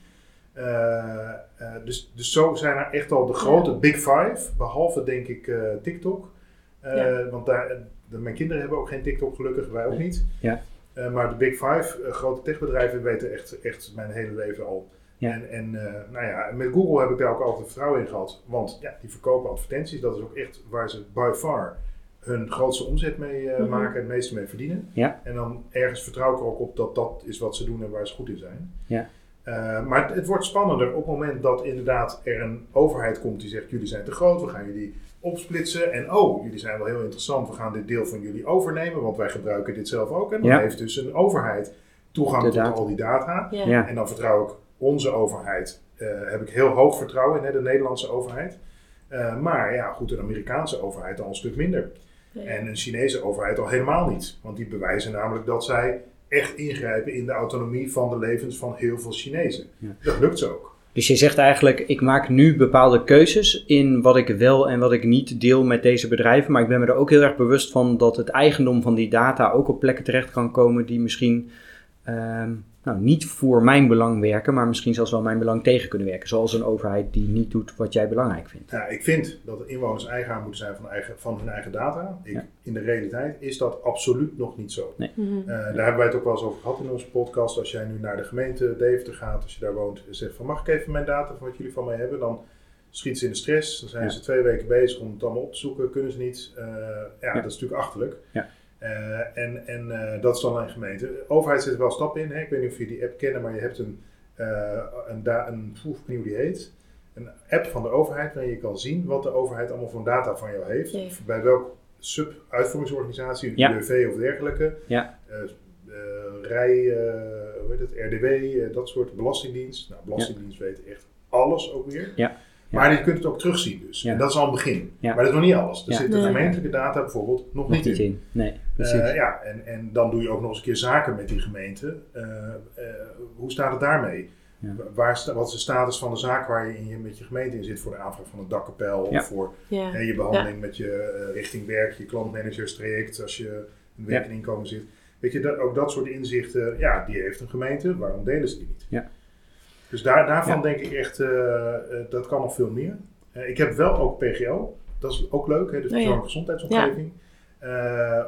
Eh, eh, dus, dus zo zijn er echt al de grote Big Five. Behalve denk ik eh, TikTok. Eh, Ja. Want daar, de- mijn kinderen hebben ook geen TikTok gelukkig. Wij ook niet. Ja. Eh, maar de Big Five, eh, grote techbedrijven, weten echt, echt mijn hele leven al. Ja. En, en eh, nou ja, met Google heb ik daar ook altijd vertrouwen in gehad. Want ja, die verkopen advertenties. Dat is ook echt waar ze by far hun grootste omzet mee Mhm. maken. Het meeste mee verdienen. Ja. En dan ergens vertrouw ik er ook op dat dat is wat ze doen en waar ze goed in zijn. Ja. Eh, maar het, het wordt spannender op het moment dat inderdaad er een overheid komt die zegt: jullie zijn te groot, we gaan jullie opsplitsen. En oh, jullie zijn wel heel interessant, we gaan dit deel van jullie overnemen, want wij gebruiken dit zelf ook. En dan Ja. heeft dus een overheid toegang De tot data. al die data. Ja. Ja. En dan vertrouw ik onze overheid, eh, heb ik heel hoog vertrouwen in, hè, de Nederlandse overheid. Eh, maar ja, goed, een Amerikaanse overheid al een stuk minder. Ja. En een Chinese overheid al helemaal niet. Want die bewijzen namelijk dat zij echt ingrijpen in de autonomie van de levens van heel veel Chinezen. Ja. Dat lukt ze ook. Dus je zegt eigenlijk, ik maak nu bepaalde keuzes in wat ik wel en wat ik niet deel met deze bedrijven. Maar ik ben me er ook heel erg bewust van dat het eigendom van die data ook op plekken terecht kan komen die misschien ehm, nou, niet voor mijn belang werken, maar misschien zelfs wel mijn belang tegen kunnen werken. Zoals een overheid die niet doet wat jij belangrijk vindt. Ja, ik vind dat de inwoners eigenaar moeten zijn van, eigen, van hun eigen data. Ik, Ja. In de realiteit is dat absoluut nog niet zo. Mhm. Eh, daar hebben wij het ook wel eens over gehad in onze podcast. Als jij nu naar de gemeente Deventer gaat, als je daar woont, en zegt van mag ik even mijn data van wat jullie van mij hebben, dan schiet ze in de stress. Dan zijn Ja. ze twee weken bezig om het allemaal op te zoeken, kunnen ze niet. Eh, ja, dat is natuurlijk achterlijk. Ja. Eh, en en eh, dat is dan een gemeente. De overheid zet er wel stappen in. Hè? Ik weet niet of jullie die app kennen, maar je hebt een, eh een, da- een poeh, ik weet niet hoe die heet. Een app van de overheid waarin je kan zien wat de overheid allemaal voor data van jou heeft. Ja. Bij welk sub-uitvoeringsorganisatie, Ja. UWV of dergelijke. Ja. Rij, eh, hoe heet het, RDW, dat soort belastingdienst. Nou, belastingdienst weet echt alles ook weer. Ja. Maar je kunt het ook terugzien dus. Ja. En dat is al een begin. Ja. Maar dat is nog niet alles. Er Ja. zit de gemeentelijke data bijvoorbeeld nog, Nog niet niet in. in. Nee, precies. Eh, ja, en, en dan doe je ook nog eens een keer zaken met die gemeente. Eh, eh, hoe staat het daarmee? Ja. Waar, wat is de status van de zaak waar je, in je met je gemeente in zit voor de aanvraag van een dakkapel Ja. of voor Ja. hè, je behandeling met je richting werk, je klantmanagerstraject als je een werk en inkomen zit. Weet je, dat, ook dat soort inzichten, ja, die heeft een gemeente, waarom delen ze die niet? Ja. Dus daar, daarvan Ja. denk ik echt, eh, eh, dat kan nog veel meer. Eh, ik heb wel ook PGO, dat is ook leuk, hè, dus Oh ja. persoonlijke gezondheidsomgeving.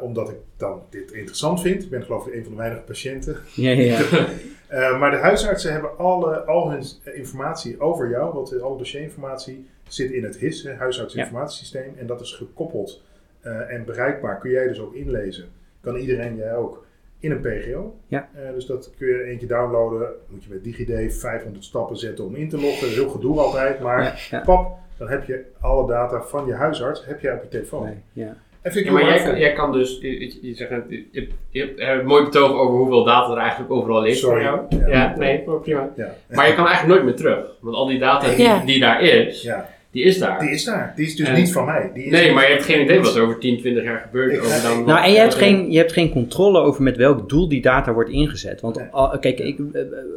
Omdat ik dan dit interessant vind. Ik ben geloof ik een van de weinige patiënten. Ja, ja, maar de huisartsen hebben alle, al hun informatie over jou, want alle dossierinformatie zit in het HIS, hè, huisartsinformatiesysteem. En dat is gekoppeld en bereikbaar kun jij dus ook inlezen. Kan iedereen, jij ook, in een PGO. Ja. dus dat kun je eentje downloaden. Moet je met DigiD 500 stappen zetten om in te loggen. Heel gedoe altijd, maar pap, dan heb je alle data van je huisarts heb je op je telefoon. Nee, ja. Ja, maar jij kan, jij kan, dus, je, je, zegt, je, je, je hebt een mooi betoog over hoeveel data er eigenlijk overal ligt Sorry. voor jou. Ja, nee, prima. Maar je kan eigenlijk nooit meer terug. Want al die data die, die daar is, die is daar. Die is daar. Die is dus niet van mij. Die is nee, maar je hebt geen idee wat er over 10, 20 jaar gebeurt. Over dan nou, en je hebt, geen, je hebt geen controle over met welk doel die data wordt ingezet. Want kijk, ik,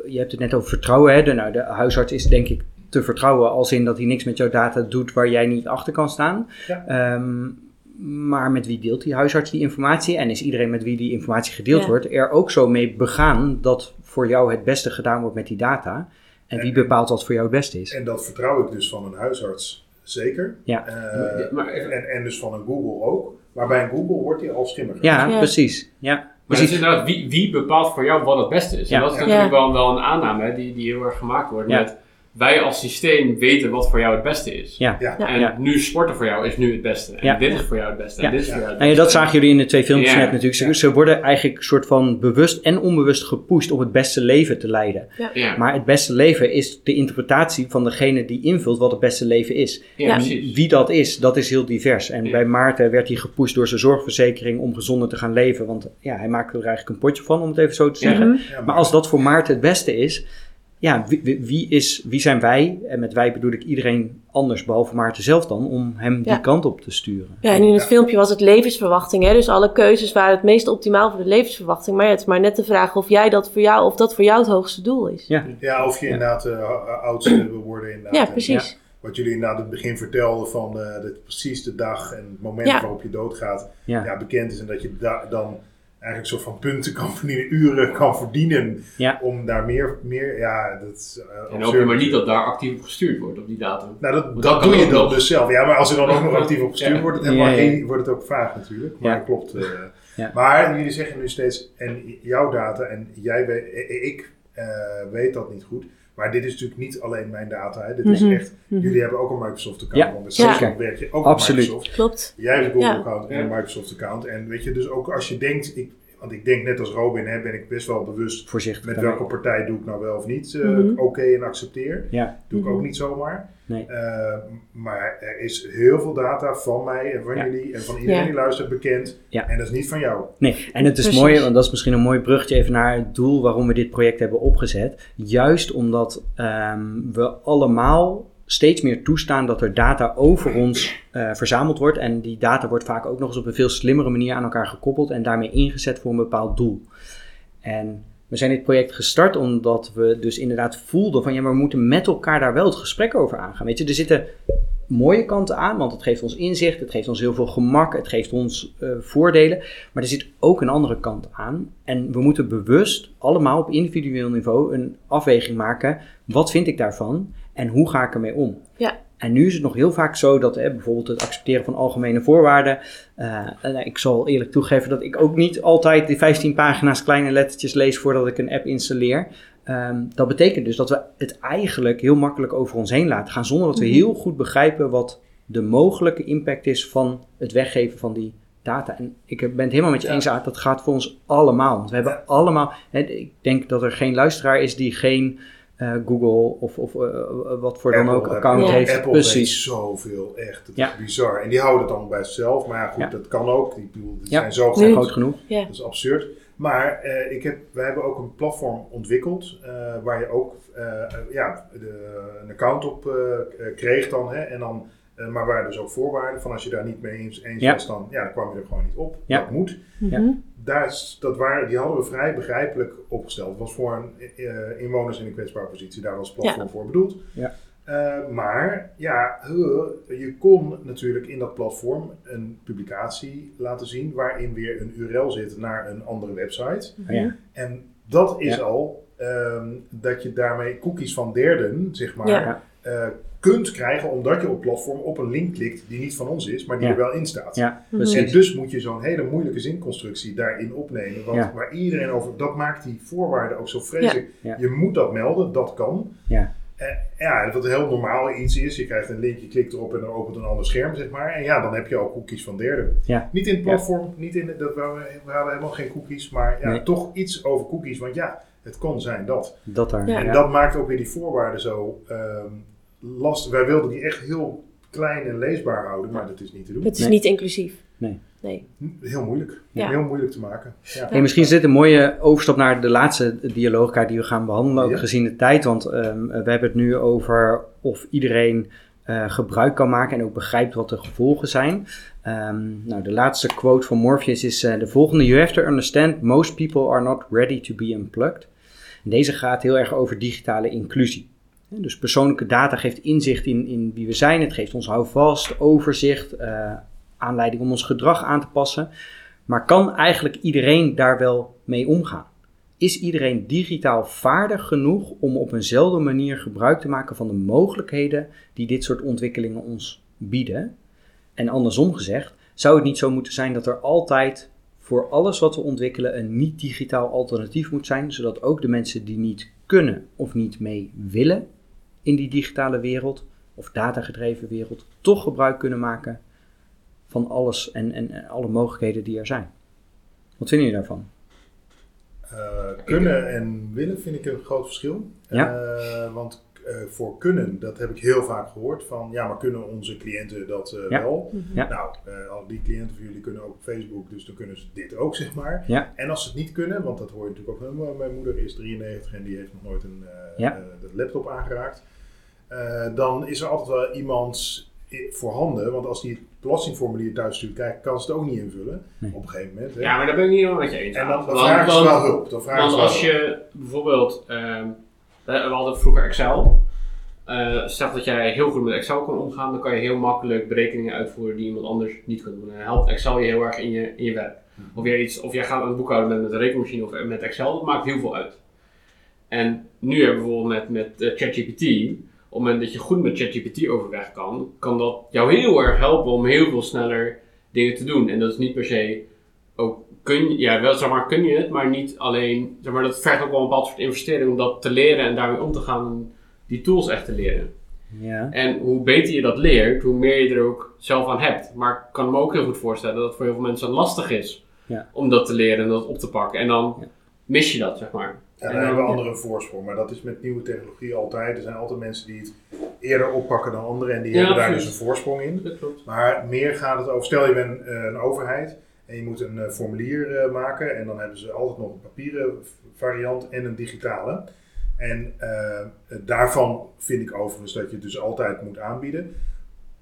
je hebt het net over vertrouwen. Hè? De, nou, de huisarts is denk ik te vertrouwen als in dat hij niks met jouw data doet waar jij niet achter kan staan. Ja. Um, maar met wie deelt die huisarts die informatie? En is iedereen met wie die informatie gedeeld wordt er ook zo mee begaan dat voor jou het beste gedaan wordt met die data? En, wie bepaalt wat voor jou het beste is? En dat vertrouw ik dus van een huisarts zeker. Ja. Uh, maar, en, en dus van een Google ook. Maar bij een Google wordt die al schimmiger. Ja, ja, precies. Ja. Maar het is inderdaad, wie, wie bepaalt voor jou wat het beste is? En dat is natuurlijk wel, wel een aanname die, die heel erg gemaakt wordt met wij als systeem weten wat voor jou het beste is. Ja. Ja. En nu sporten voor jou is nu het beste. En dit is voor jou het beste. En dit is voor jou het beste. En dat zagen jullie in de twee filmpjes net natuurlijk. Ze, ze, worden eigenlijk soort van bewust en onbewust gepusht om het beste leven te leiden. Maar het beste leven is de interpretatie van degene die invult wat het beste leven is. En wie dat is, dat is heel divers. En bij Maarten werd hij gepusht door zijn zorgverzekering om gezonder te gaan leven. Want ja, hij maakte er eigenlijk een potje van, om het even zo te zeggen. Maar als dat voor Maarten het beste is ja, wie, wie, is, wie zijn wij? En met wij bedoel ik iedereen anders, behalve Maarten zelf dan, om hem die kant op te sturen. Ja, en in het filmpje was het levensverwachting. Hè? Dus alle keuzes waren het meest optimaal voor de levensverwachting. Maar het is maar net de vraag of, jij dat, voor jou, of dat voor jou het hoogste doel is. Ja, ja of je inderdaad uh, oudste wil worden. Inderdaad. Ja, precies. Wat jullie inderdaad in het begin vertelden van uh, de, precies de dag en het moment waarop je doodgaat ja. bekend is. En dat je da dan eigenlijk een soort van punten kan verdienen, uren kan verdienen ja. om daar meer, meer ja, dat is uh, En hoop je maar niet dat daar actief op gestuurd wordt op die datum. Nou, dat, dat, doe je dan dus zelf. Ja, maar als er dan ook nog actief op gestuurd wordt, het helemaal geen, wordt het ook vaag natuurlijk. Maar dat klopt. Uh, maar jullie zeggen nu steeds, en jouw data, en jij weet, ik uh, weet dat niet goed. Maar dit is natuurlijk niet alleen mijn data. Hè. Dit is Mhm. echt, jullie hebben ook een Microsoft account. Ja. Want met Ja. Salesforce werk je ook Absoluut. met Microsoft. Klopt. Jij hebt een Google Ja. account en Ja. een Microsoft account. En weet je, dus ook als je denkt, ik, want ik denk net als Robin, hè, ben ik best wel bewust Voorzichtig. met welke partij doe ik nou wel of niet eh, Mhm. oké en accepteer. Ja, Doe ik Mhm. ook niet zomaar. nee. Eh, maar er is heel veel data van mij en van Ja. jullie en van iedereen Ja. die luistert bekend. Ja. En dat is niet van jou. Nee, en het is Precies. mooi, want dat is misschien een mooi bruggetje even naar het doel waarom we dit project hebben opgezet. Juist omdat ehm, we allemaal steeds meer toestaan dat er data over ons eh, verzameld wordt. En die data wordt vaak ook nog eens op een veel slimmere manier aan elkaar gekoppeld en daarmee ingezet voor een bepaald doel. En we zijn dit project gestart omdat we dus inderdaad voelden van ja, maar we moeten met elkaar daar wel het gesprek over aangaan. Weet je, er zitten mooie kanten aan, want het geeft ons inzicht, het geeft ons heel veel gemak, het geeft ons eh, voordelen. Maar er zit ook een andere kant aan. En we moeten bewust allemaal op individueel niveau een afweging maken. Wat vind ik daarvan en hoe ga ik ermee om? Ja. En nu is het nog heel vaak zo dat hè, bijvoorbeeld het accepteren van algemene voorwaarden. eh, ik zal eerlijk toegeven dat ik ook niet altijd die 15 pagina's kleine lettertjes lees voordat ik een app installeer. Ehm, dat betekent dus dat we het eigenlijk heel makkelijk over ons heen laten gaan, zonder dat we Mhm. heel goed begrijpen wat de mogelijke impact is van het weggeven van die data. En ik ben het helemaal met je Ja. eens, Aad, dat gaat voor ons allemaal. Want we hebben allemaal, hè, ik denk dat er geen luisteraar is die geen eh, Google of, of eh, wat voor dan ook Apple, account Ja. heeft. Apple Precies. zoveel, echt. Het Ja. is bizar. En die houden het allemaal bij zichzelf. Maar ja, goed, Ja. dat kan ook. Die, bedoel, die Ja. zijn zo groot. Groot genoeg. Ja. Dat is absurd. Maar eh, ik heb, wij hebben ook een platform ontwikkeld eh, waar je ook eh, ja, de, een account op eh, eh, kreeg dan. Hè, en dan eh, maar waar dus ook voorwaarden van als je daar niet mee eens, eens Ja. was, dan, ja, dan kwam je er gewoon niet op. Ja. Dat moet. Ja. Mhm. Daar is, dat waren, die hadden we vrij begrijpelijk opgesteld. Het was voor een, eh, inwoners in een kwetsbare positie daar als platform voor bedoeld. Ja. Eh, maar ja, je kon natuurlijk in dat platform een publicatie laten zien waarin weer een URL zit naar een andere website. Ja. En dat is Ja. al ehm, dat je daarmee cookies van derden, zeg maar, Ja. Eh, kunt krijgen omdat je op platform op een link klikt die niet van ons is, maar die Ja. er wel in staat. Ja, Mhm. En dus moet je zo'n hele moeilijke zinconstructie daarin opnemen. Want Ja. waar iedereen over, dat maakt die voorwaarden ook zo vreselijk. Ja. Je moet dat melden, dat kan. Ja. ja, wat heel normaal iets is. Je krijgt een link, je klikt erop en dan opent een ander scherm, zeg maar. En ja, dan heb je ook cookies van derden. Ja. Niet in het platform, niet in, dat, we, we hadden helemaal geen cookies, maar ja, toch iets over cookies. Want ja, het kon zijn dat. Dat daar. En dat maakt ook weer die voorwaarden zo um, lastig. Wij wilden die echt heel klein en leesbaar houden, maar dat is niet te doen. Het is niet inclusief. Nee. nee. Heel moeilijk. Ja. Heel moeilijk te maken. Ja. Hey, misschien is dit een mooie overstap naar de laatste dialoogkaart die we gaan behandelen, ook gezien de tijd. Want um, we hebben het nu over of iedereen uh, gebruik kan maken en ook begrijpt wat de gevolgen zijn. Um, nou, de laatste quote van Morpheus is uh, de volgende: You have to understand most people are not ready to be unplugged. En deze gaat heel erg over digitale inclusie. Dus persoonlijke data geeft inzicht in, in wie we zijn. Het geeft ons houvast, overzicht, uh, aanleiding om ons gedrag aan te passen. Maar kan eigenlijk iedereen daar wel mee omgaan? Is iedereen digitaal vaardig genoeg om op eenzelfde manier gebruik te maken van de mogelijkheden die dit soort ontwikkelingen ons bieden? En andersom gezegd, zou het niet zo moeten zijn dat er altijd voor alles wat we ontwikkelen een niet-digitaal alternatief moet zijn, zodat ook de mensen die niet kunnen of niet mee willen in die digitale wereld of datagedreven wereld toch gebruik kunnen maken van alles en, en, alle mogelijkheden die er zijn. Wat vinden jullie daarvan? Uh, kunnen en willen vind ik een groot verschil. Ja. Uh, want voor kunnen, dat heb ik heel vaak gehoord van ja, maar kunnen onze cliënten dat ja. wel? Mhm. Ja. Nou, al die cliënten van jullie kunnen ook op Facebook, dus dan kunnen ze dit ook, zeg maar. Ja. En als ze het niet kunnen, want dat hoor je natuurlijk ook, mijn moeder is 93 en die heeft nog nooit een de laptop aangeraakt. dan is er altijd wel iemand voorhanden. Want als die het belastingformulier thuis stuurt, kijk, kan ze het ook niet invullen. Nee. Op een gegeven moment. Hè. Ja, maar daar ben ik niet helemaal met je eens. En dan, dan vragen ze wel hulp. Dan vragen want ze wel als hulp. je bijvoorbeeld, ehm, we hadden vroeger Excel. Uh, stel dat jij heel goed met Excel kan omgaan, dan kan je heel makkelijk berekeningen uitvoeren die iemand anders niet kan doen. En dan helpt Excel je heel erg in je, in je werk. Of, jij iets, of jij gaat een boekhouden met, met een rekenmachine of met Excel, dat maakt heel veel uit. En nu hebben we bijvoorbeeld met, met uh, ChatGPT, op het moment dat je goed met ChatGPT overweg kan, kan dat jou heel erg helpen om heel veel sneller dingen te doen. En dat is niet per se ook kun je, ja, wel zeg maar kun je het, maar niet alleen, zeg maar dat vergt ook wel een bepaald soort investering om dat te leren en daarmee om te gaan en die tools echt te leren. Ja. En hoe beter je dat leert, hoe meer je er ook zelf aan hebt. Maar ik kan me ook heel goed voorstellen dat het voor heel veel mensen lastig is ja. om dat te leren en dat op te pakken. En dan Ja. mis je dat, zeg maar. Ja, En dan dan- hebben we anderen een voorsprong. Maar dat is met nieuwe technologie altijd. Er zijn altijd mensen die het eerder oppakken dan anderen. En die Ja, hebben daar dus een voorsprong in. Dat klopt. Maar meer gaat het over, stel je bent eh, een overheid en je moet een eh, formulier eh, maken en dan hebben ze altijd nog een papieren variant en een digitale. En eh, daarvan vind ik overigens dat je het dus altijd moet aanbieden,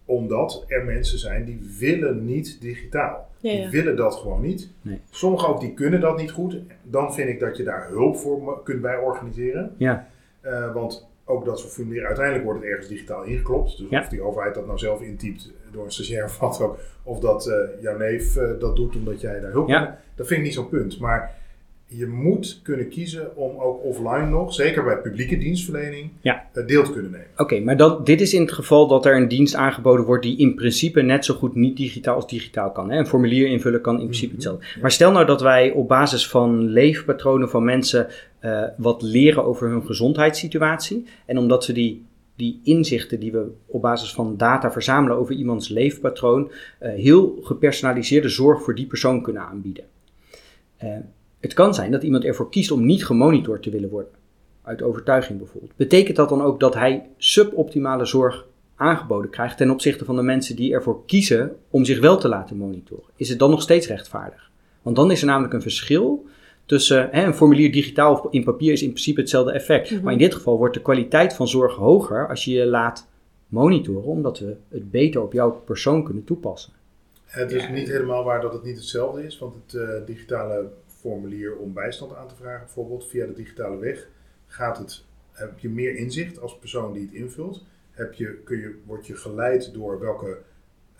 omdat er mensen zijn die willen niet digitaal. Ja, Die willen dat gewoon niet. Nee. Sommigen ook die kunnen dat niet goed. Dan vind ik dat je daar hulp voor kunt bij organiseren. Ja. Eh, want ook dat soort formulieren, uiteindelijk wordt het ergens digitaal ingeklopt. Dus Ja. of die overheid dat nou zelf intypt door een stagiair of wat ook. Of dat eh, jouw neef eh, dat doet omdat jij daar hulp Ja. hebt. Dat vind ik niet zo'n punt. Maar je moet kunnen kiezen om ook offline nog, zeker bij publieke dienstverlening, Ja. eh, deel te kunnen nemen. Oké, maar dat, dit is in het geval dat er een dienst aangeboden wordt die in principe net zo goed niet digitaal als digitaal kan. Hè? Een formulier invullen kan in principe Mhm. hetzelfde. Maar stel nou dat wij op basis van leefpatronen van mensen wat leren over hun gezondheidssituatie. En omdat we die, die inzichten die we op basis van data verzamelen over iemands leefpatroon, eh, heel gepersonaliseerde zorg voor die persoon kunnen aanbieden. Eh, het kan zijn dat iemand ervoor kiest om niet gemonitord te willen worden uit overtuiging bijvoorbeeld. Betekent dat dan ook dat hij suboptimale zorg aangeboden krijgt ten opzichte van de mensen die ervoor kiezen om zich wel te laten monitoren? Is het dan nog steeds rechtvaardig? Want dan is er namelijk een verschil tussen hè, een formulier digitaal of in papier is in principe hetzelfde effect. Mhm. Maar in dit geval wordt de kwaliteit van zorg hoger als je je laat monitoren, omdat we het beter op jouw persoon kunnen toepassen. Het is Ja. niet helemaal waar dat het niet hetzelfde is, want het eh, digitale formulier om bijstand aan te vragen, bijvoorbeeld via de digitale weg, gaat het, heb je meer inzicht als persoon die het invult. Heb je, kun je, word je geleid door welke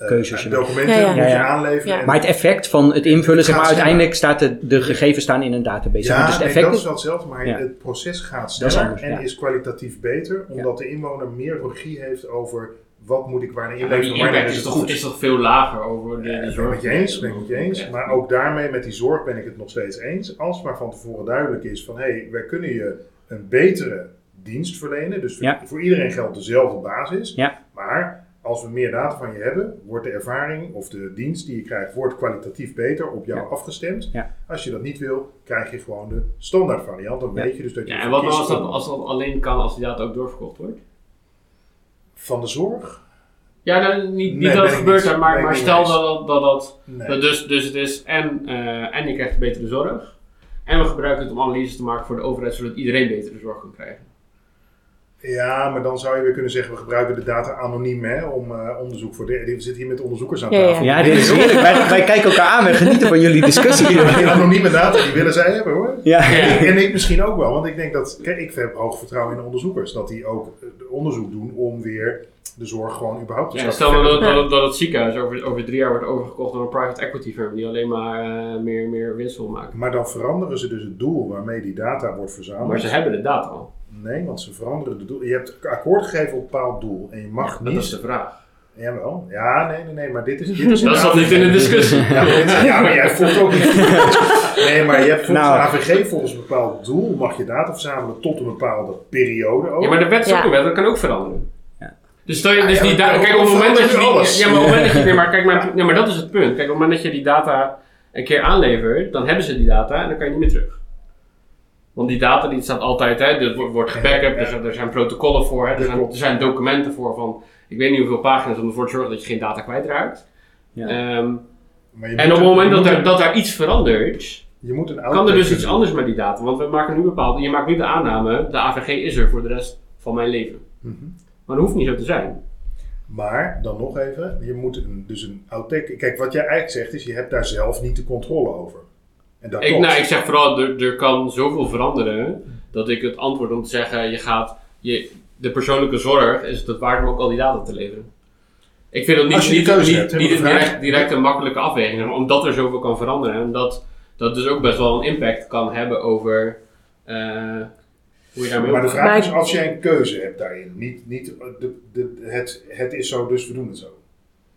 Keuzes je maakt. documenten Ja, ja. moet Ja, je ja. aanleveren. Ja. En- Maar het effect van het invullen, zeg maar, uiteindelijk staat de, de gegevens staan in een database. ja, dus het nee, effect dat is- wel hetzelfde, maar Ja. het proces gaat sneller anders, en ja. is kwalitatief beter, omdat de inwoner meer regie heeft over wat moet ik wanneer Ja, maar die inleveren, wanneer impact is het toch, goed. is toch veel lager over de, Ja, de ben ik zorg. met je eens, ben ik je eens. Maar ook daarmee, met die zorg, ben ik het nog steeds eens. Als maar van tevoren duidelijk is van, hé, hey, wij kunnen je een betere dienst verlenen. Dus voor, voor iedereen geldt dezelfde basis. Ja. Maar als we meer data van je hebben, wordt de ervaring of de dienst die je krijgt, wordt kwalitatief beter op jou afgestemd. Ja. Als je dat niet wil, krijg je gewoon de standaard variant. Dan weet je dus dat je. Ja, en wat nou als dat, als dat alleen kan als die data ook doorverkocht wordt? Van de zorg? Ja, nou, niet, niet Nee, dat het gebeurt, niet. maar, maar stel dat dat, dat, Nee. dat dus, dus het is en, eh, en je krijgt betere zorg. En we gebruiken het om analyses te maken voor de overheid, zodat iedereen betere zorg kan krijgen. Ja, maar dan zou je weer kunnen zeggen, we gebruiken de data anoniem hè, om eh, onderzoek voor de... We zitten hier met onderzoekers aan Ja, ja. tafel. Ja, dit is heerlijk. Wij, wij kijken elkaar aan. Wij genieten van jullie discussie. Die anonieme data, die willen zij hebben hoor. Ja. Ja. En ik misschien ook wel, want ik denk dat, kijk, ik heb hoog vertrouwen in de onderzoekers. Dat die ook eh, onderzoek doen om weer de zorg gewoon überhaupt te Ja, stel dat, Ja. dat, dat het ziekenhuis over, over drie jaar wordt overgekocht door een private equity firm die alleen maar eh, meer, meer winst wil maken. Maar dan veranderen ze dus het doel waarmee die data wordt verzameld. Maar ze hebben de data al. Nee, want ze veranderen het doel. Je hebt akkoord gegeven op een bepaald doel en je mag Dat niet... is de vraag. Jawel. Ja, nee, nee, nee, maar dit is... Dit is Dat zat niet in de discussie. Ja, maar, dit- ja, maar jij voelt ook niet. Nee, maar je hebt volgens Nou. de AVG volgens een bepaald doel mag je data verzamelen tot een bepaalde periode ook. Ja, maar de wet is ook een wet, dat kan ook veranderen. Ja. Dus stel je, dus Ja, die ja, data, maar kijk op het moment dat je die, alles. ja, maar op het moment dat je, nee, maar kijk, maar, nee, maar dat is het punt. Kijk, op het moment dat je die data een keer aanlevert, dan hebben ze die data en dan kan je niet meer terug. Want die data die staat altijd, hè, dit wordt, wordt gebackupt, er, zijn, er zijn protocollen voor, hè, er, zijn, er documenten voor van, ik weet niet hoeveel pagina's om ervoor te zorgen dat je geen data kwijtraakt. Ja. Ehm, en op het moment dat er, een- dat er iets verandert, Je moet een kan er dus iets anders met die data. Want we maken nu bepaalde, je maakt nu de aanname, de AVG is er voor de rest van mijn leven. Mhm. Maar dat hoeft niet zo te zijn. Maar dan nog even, je moet een, dus een outtake. Kijk, wat jij eigenlijk zegt is, je hebt daar zelf niet de controle over. En dat Ik, klopt. nou, ik zeg vooral, er, er kan zoveel veranderen dat ik het antwoord om te zeggen, je gaat, je, de persoonlijke zorg is het waard om ook al die data te leveren. Ik vind het niet, Als je die niet, keuze niet, hebt, direct, direct een makkelijke afweging, maar, omdat er zoveel kan veranderen en dat dat dus ook best wel een impact kan hebben over eh, hoe je daarmee maar de vraag is, als jij een keuze hebt daarin, niet, niet de, de, het, het is zo, dus we doen het zo.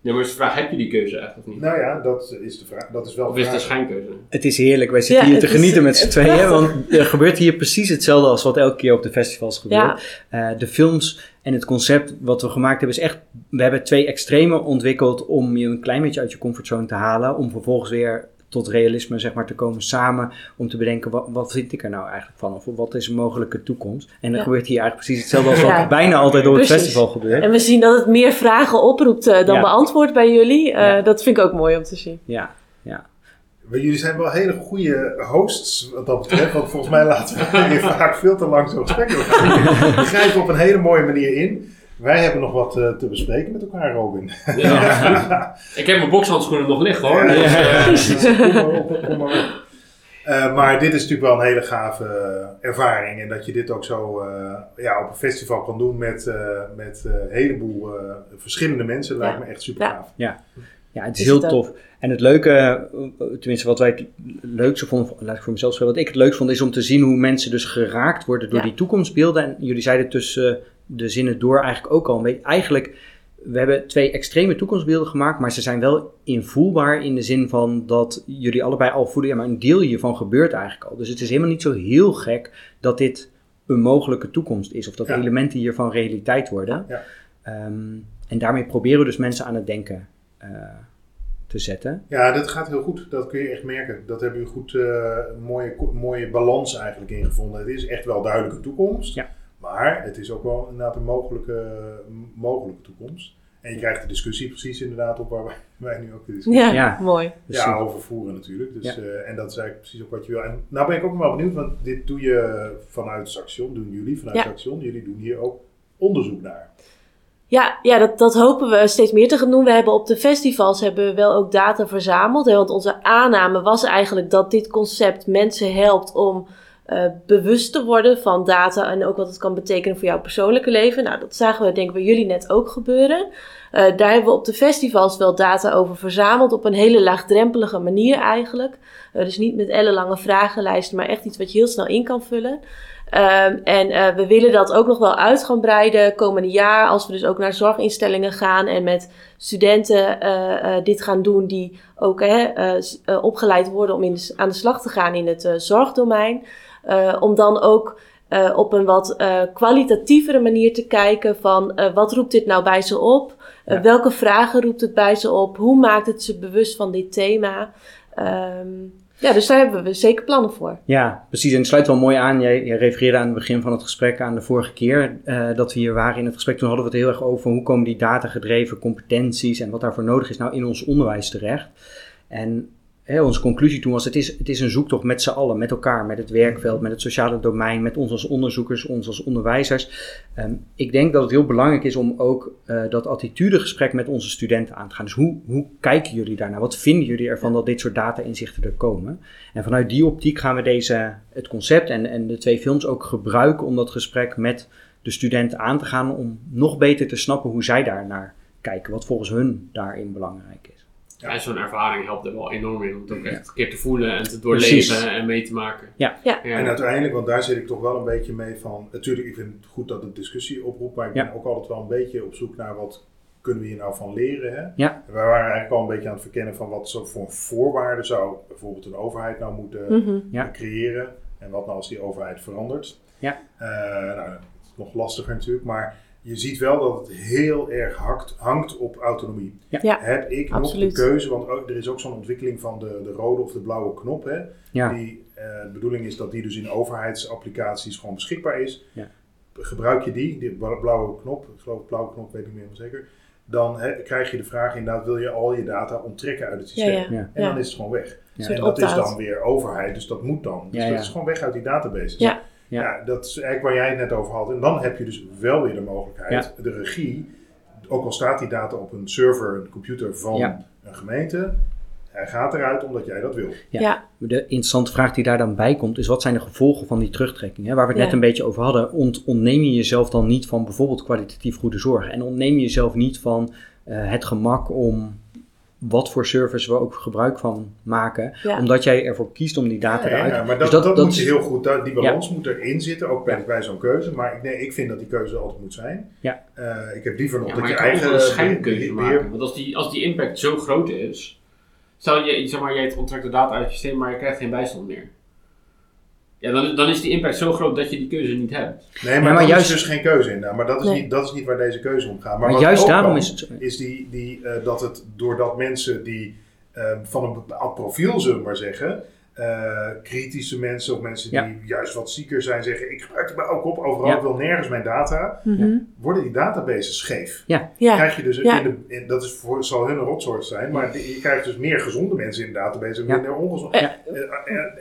Nee, maar is de vraag, heb je die keuze echt of niet? Nou ja, dat is de vraag. Dat is wel Of is het een schijnkeuze? Het is heerlijk. Wij zitten Ja, hier te is- genieten met z'n tweeën. prachtig. Want er gebeurt hier precies hetzelfde als wat elke keer op de festivals gebeurt. Ja, Eh, de films en het concept wat we gemaakt hebben is echt... We hebben twee extremen ontwikkeld om je een klein beetje uit je comfortzone te halen. Om vervolgens weer tot realisme zeg maar, te komen samen. Om te bedenken, wat, wat vind ik er nou eigenlijk van? Of wat is een mogelijke toekomst? En er Ja. gebeurt hier eigenlijk precies hetzelfde als wat Ja. bijna altijd op het Precies. festival gebeurt. en we zien dat het meer vragen oproept eh, dan Ja. beantwoordt bij jullie. Eh, Ja. Dat vind ik ook mooi om te zien. Ja, Maar Jullie zijn wel hele goede hosts wat dat betreft, want volgens mij laten we hier vaak veel te lang zo'n gesprek doorgaan. We grijpen op een hele mooie manier in. Wij hebben nog wat eh, te bespreken met elkaar, Robin. Ja. ik heb mijn bokshandschoenen nog liggen hoor. Ja, Dus, eh, ja. Kom maar op, kom maar op. Maar dit is natuurlijk wel een hele gave eh, ervaring. En dat je dit ook zo eh, ja, op een festival kan doen met, eh, met eh, een heleboel eh, verschillende mensen, lijkt me echt super gaaf. Ja, het is, Is heel het tof. En het leuke, tenminste wat wij het leukste vonden, laat ik voor mezelf zeggen, wat ik het leukst vond, is om te zien hoe mensen dus geraakt worden door Ja. die toekomstbeelden. En jullie zeiden tussen de zinnen door eigenlijk ook al een beetje. Eigenlijk, we hebben twee extreme toekomstbeelden gemaakt, maar ze zijn wel invoelbaar in de zin van dat jullie allebei al voelen, ja, maar een deel hiervan gebeurt eigenlijk al. Dus het is helemaal niet zo heel gek dat dit een mogelijke toekomst is, of dat Ja. elementen hiervan realiteit worden. Ja. Ehm, en daarmee proberen we dus mensen aan het denken eh, te zetten. Ja, dat gaat heel goed. Dat kun je echt merken. Dat hebben we goed, eh, een mooie, mooie balans eigenlijk ingevonden. Het is echt wel duidelijke toekomst. Ja. Maar het is ook wel inderdaad een mogelijke, mogelijke toekomst. En je krijgt de discussie precies inderdaad op waar wij, wij nu ook de discussie Ja, Ja. mooi. Dus ja, super. over voeren natuurlijk. Dus, Ja. eh, en dat is eigenlijk precies ook wat je wil. En nou ben ik ook wel benieuwd, want dit doe je vanuit Saxion, doen jullie vanuit Ja. Saxion. Jullie doen hier ook onderzoek naar. Ja, ja dat, dat hopen we steeds meer te gaan doen. We hebben op de festivals hebben we wel ook data verzameld. Hè, want onze aanname was eigenlijk dat dit concept mensen helpt om eh, bewust te worden van data en ook wat het kan betekenen voor jouw persoonlijke leven. Nou, dat zagen we denk ik bij jullie net ook gebeuren. Eh, daar hebben we op de festivals wel data over verzameld op een hele laagdrempelige manier eigenlijk. Eh, dus niet met ellenlange vragenlijsten, maar echt iets wat je heel snel in kan vullen. Um, en uh, we willen dat ook nog wel uit gaan breiden komende jaar. Als we dus ook naar zorginstellingen gaan en met studenten uh, uh, dit gaan doen die ook opgeleid worden om in aan de slag te gaan in het zorgdomein. Om dan ook op een wat kwalitatievere manier te kijken van wat roept dit nou bij ze op? welke vragen roept het bij ze op? Hoe maakt het ze bewust van dit thema? Um, ja, dus daar hebben we zeker plannen voor. Ja, precies. En het sluit wel mooi aan. Jij, jij refereerde aan het begin van het gesprek aan de vorige keer uh, dat we hier waren in het gesprek. Toen hadden we het heel erg over hoe komen die datagedreven competenties en wat daarvoor nodig is nou in ons onderwijs terecht. En onze conclusie toen was: het is, het is een zoektocht met z'n allen, met elkaar, met het werkveld, met het sociale domein, met ons als onderzoekers, ons als onderwijzers. Ehm, ik denk dat het heel belangrijk is om ook uh, dat attitudegesprek met onze studenten aan te gaan. Dus hoe, hoe kijken jullie daarnaar? Wat vinden jullie ervan dat dit soort data-inzichten er komen? En vanuit die optiek gaan we deze, het concept en, en de twee films ook gebruiken om dat gesprek met de studenten aan te gaan, om nog beter te snappen hoe zij daar naar kijken, wat volgens hun daarin belangrijk is. Ja. En zo'n ervaring helpt er wel enorm in om het ook echt een keer te voelen en te doorleven en mee te maken. Ja. ja. En uiteindelijk, want daar zit ik toch wel een beetje mee van. Natuurlijk, ik vind het goed dat het discussie oproept, maar ik ben ook altijd wel een beetje op zoek naar wat kunnen we hier nou van leren. Hè? Ja. We waren eigenlijk al een beetje aan het verkennen van wat zo voor voorwaarden zou bijvoorbeeld een overheid nou moeten mhm. creëren. En wat nou als die overheid verandert. Ja. Uh, nou, dat is nog lastiger natuurlijk, maar je ziet wel dat het heel erg hakt, hangt op autonomie. Ja. Heb ik nog de keuze, want er is ook zo'n ontwikkeling van de, de rode of de blauwe knop. Hè, ja. die, uh, de bedoeling is dat die dus in overheidsapplicaties gewoon beschikbaar is. Ja. Gebruik je die, die blauwe knop, ik geloof blauwe knop, weet ik niet meer zeker. Dan hè, krijg je de vraag inderdaad, wil je al je data onttrekken uit het systeem? Ja, en dan is het gewoon weg. En dat is dan weer overheid, dus dat moet dan. Dus dat is gewoon weg uit die databases. Ja. Ja. dat is eigenlijk waar jij het net over had. En dan heb je dus wel weer de mogelijkheid, de regie, ook al staat die data op een server, een computer van een gemeente, hij gaat eruit omdat jij dat wil. Ja. De interessante vraag die daar dan bij komt is: wat zijn de gevolgen van die terugtrekking? Hè? Waar we het net een beetje over hadden. Ont, ontneem je jezelf dan niet van bijvoorbeeld kwalitatief goede zorg? En ontneem je jezelf niet van uh, het gemak om wat voor service we ook gebruik van maken. Omdat jij ervoor kiest om die data ja, eruit... Ja, maar dus dat, dat, moet je heel goed... die balans moet erin zitten, ook bij, bij zo'n keuze. Maar ik, nee, ik vind dat die keuze altijd moet zijn. Ja. Uh, ik heb liever nog dat je, je eigen... een schijnkeuze maken. Want als die, als die impact zo groot is... Stel je, zeg maar, jij onttrekt de data uit je systeem, maar je krijgt geen bijstand meer. Ja, dan, dan is die impact zo groot dat je die keuze niet hebt. Nee, maar, maar juist, is dus geen keuze in. Maar dat is, niet, dat is niet waar deze keuze om gaat. Maar, maar juist daarom is het Is die, die, uh, dat het doordat mensen die uh, van een bepaald profiel, zullen we maar zeggen, uh, kritische mensen of mensen die juist wat zieker zijn zeggen: Ik gebruik het bij ook op, overal ja. wil nergens mijn data. Mhm. Worden die databases scheef? Ja. Krijg je dus in de, dat is voor, zal hun een rotsoort zijn, maar je krijgt dus meer gezonde mensen in de database en minder ongezonde. En,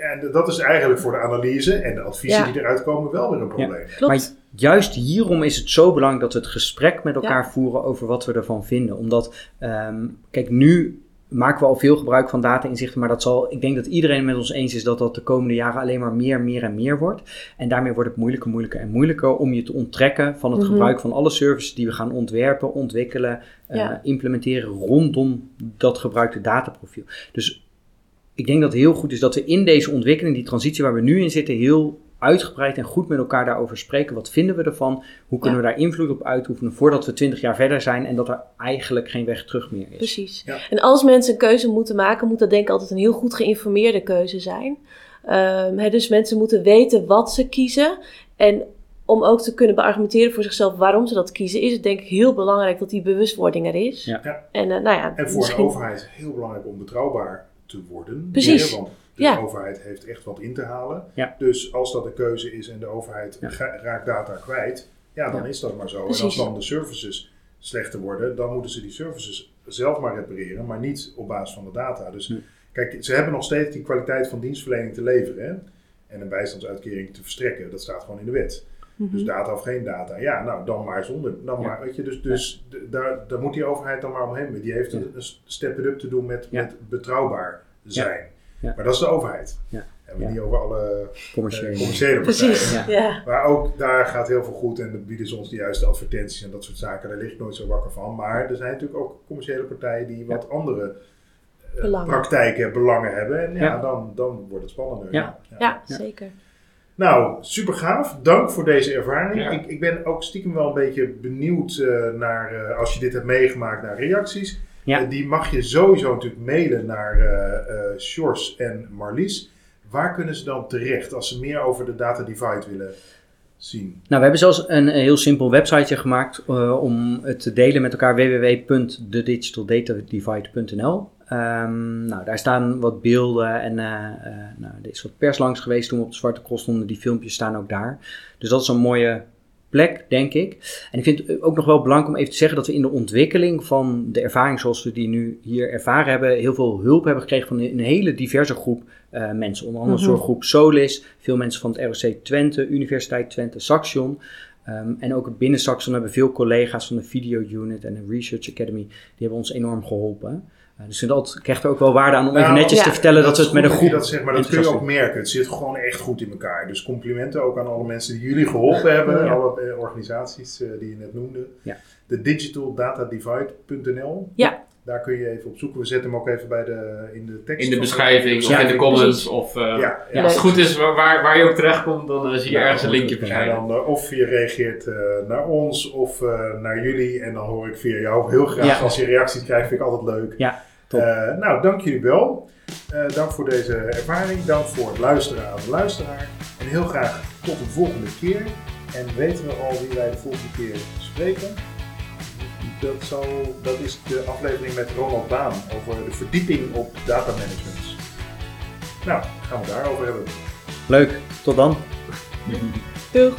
en, dat is eigenlijk voor de analyse en de adviezen die eruit komen wel weer een probleem. Maar juist hierom is het zo belangrijk dat we het gesprek met elkaar voeren over wat we ervan vinden. Omdat, um, kijk, nu maken we al veel gebruik van data-inzichten, maar dat zal, ik denk dat iedereen met ons eens is dat dat de komende jaren alleen maar meer, meer en meer wordt. En daarmee wordt het moeilijker, moeilijker en moeilijker om je te onttrekken van het mhm. gebruik van alle services die we gaan ontwerpen, ontwikkelen, uh, implementeren rondom dat gebruikte dataprofiel. Dus ik denk dat het heel goed is dat we in deze ontwikkeling, die transitie waar we nu in zitten, heel uitgebreid en goed met elkaar daarover spreken. Wat vinden we ervan? Hoe kunnen we daar invloed op uitoefenen voordat we twintig jaar verder zijn en dat er eigenlijk geen weg terug meer is? Precies. En als mensen een keuze moeten maken, moet dat denk ik altijd een heel goed geïnformeerde keuze zijn. Um, dus mensen moeten weten wat ze kiezen. En om ook te kunnen beargumenteren voor zichzelf waarom ze dat kiezen, is het denk ik heel belangrijk dat die bewustwording er is. Ja. En, uh, nou ja, en voor misschien... de overheid heel belangrijk om betrouwbaar te worden. Precies. De ja. overheid heeft echt wat in te halen. Ja. Dus als dat een keuze is en de overheid raakt data kwijt, ja, dan is dat maar zo. En als dan de services slechter worden, dan moeten ze die services zelf maar repareren, maar niet op basis van de data. Dus kijk, ze hebben nog steeds die kwaliteit van dienstverlening te leveren hè? en een bijstandsuitkering te verstrekken. Dat staat gewoon in de wet. Mhm. Dus data of geen data. Ja, nou, dan maar zonder. Dan maar, weet je, dus dus daar, daar moet die overheid dan maar omheen. Die heeft een, een step-up te doen met, met betrouwbaar zijn. Ja. Maar dat is de overheid. Ja. En we niet over alle commerciële, uh, commerciële partijen. Ja. Maar ook daar gaat heel veel goed en bieden ze ons de juiste advertenties en dat soort zaken. Daar lig ik nooit zo wakker van. Maar er zijn natuurlijk ook commerciële partijen die wat andere uh, praktijken, belangen hebben. En ja, Dan, dan wordt het spannender. Ja, ja. zeker. Nou, super gaaf. Dank voor deze ervaring. Ik, ik ben ook stiekem wel een beetje benieuwd uh, naar, als je dit hebt meegemaakt, naar reacties. Ja. die mag je sowieso natuurlijk mailen naar uh, Sjors en Marlies. Waar kunnen ze dan terecht als ze meer over de data divide willen zien? Nou, we hebben zelfs een, heel simpel websiteje gemaakt uh, om het te delen met elkaar. www.thedigitaldatadivide.nl Um, nou, daar staan wat beelden en uh, uh, nou, er is wat pers langs geweest toen we op de Zwarte Cross stonden. Die filmpjes staan ook daar. Dus dat is een mooie plek, denk ik. En ik vind het ook nog wel belangrijk om even te zeggen dat we in de ontwikkeling van de ervaring zoals we die nu hier ervaren hebben, heel veel hulp hebben gekregen van een hele diverse groep uh, mensen. Onder andere mm -hmm. groep Solis, veel mensen van het ROC Twente, Universiteit Twente, Saxion. Um, en ook binnen Saxion hebben veel collega's van de Video Unit en de Research Academy, die hebben ons enorm geholpen. Uh, dus dat krijgt er ook wel waarde aan om nou, even netjes ja. te vertellen dat, we het met een groep... Dat, zeg maar, dat kun je ook merken. Het zit gewoon echt goed in elkaar. Dus complimenten ook aan alle mensen die jullie geholpen hebben. Ja. Alle uh, organisaties uh, die je net noemde. Ja. De digitaldatadivide.nl. Ja. Daar kun je even op zoeken. We zetten hem ook even bij de, in de tekst. In de beschrijving of in de comments. Of, uh, ja, ja. Als het goed is waar, waar je ook terecht komt, dan uh, zie je ergens een linkje verschijnen. Dan, uh, of je reageert naar ons of naar jullie. En dan hoor ik via jou heel graag. Als je reacties krijgt, vind ik altijd leuk. Ja, nou, dank jullie wel. dank voor deze ervaring. Dank voor het luisteren aan de luisteraar. En heel graag tot de volgende keer. En weten we al wie wij de volgende keer spreken? Dat, zal, dat is de aflevering met Ronald Baan over de verdieping op datamanagement. Nou, gaan we daarover hebben. Leuk, tot dan. Doeg.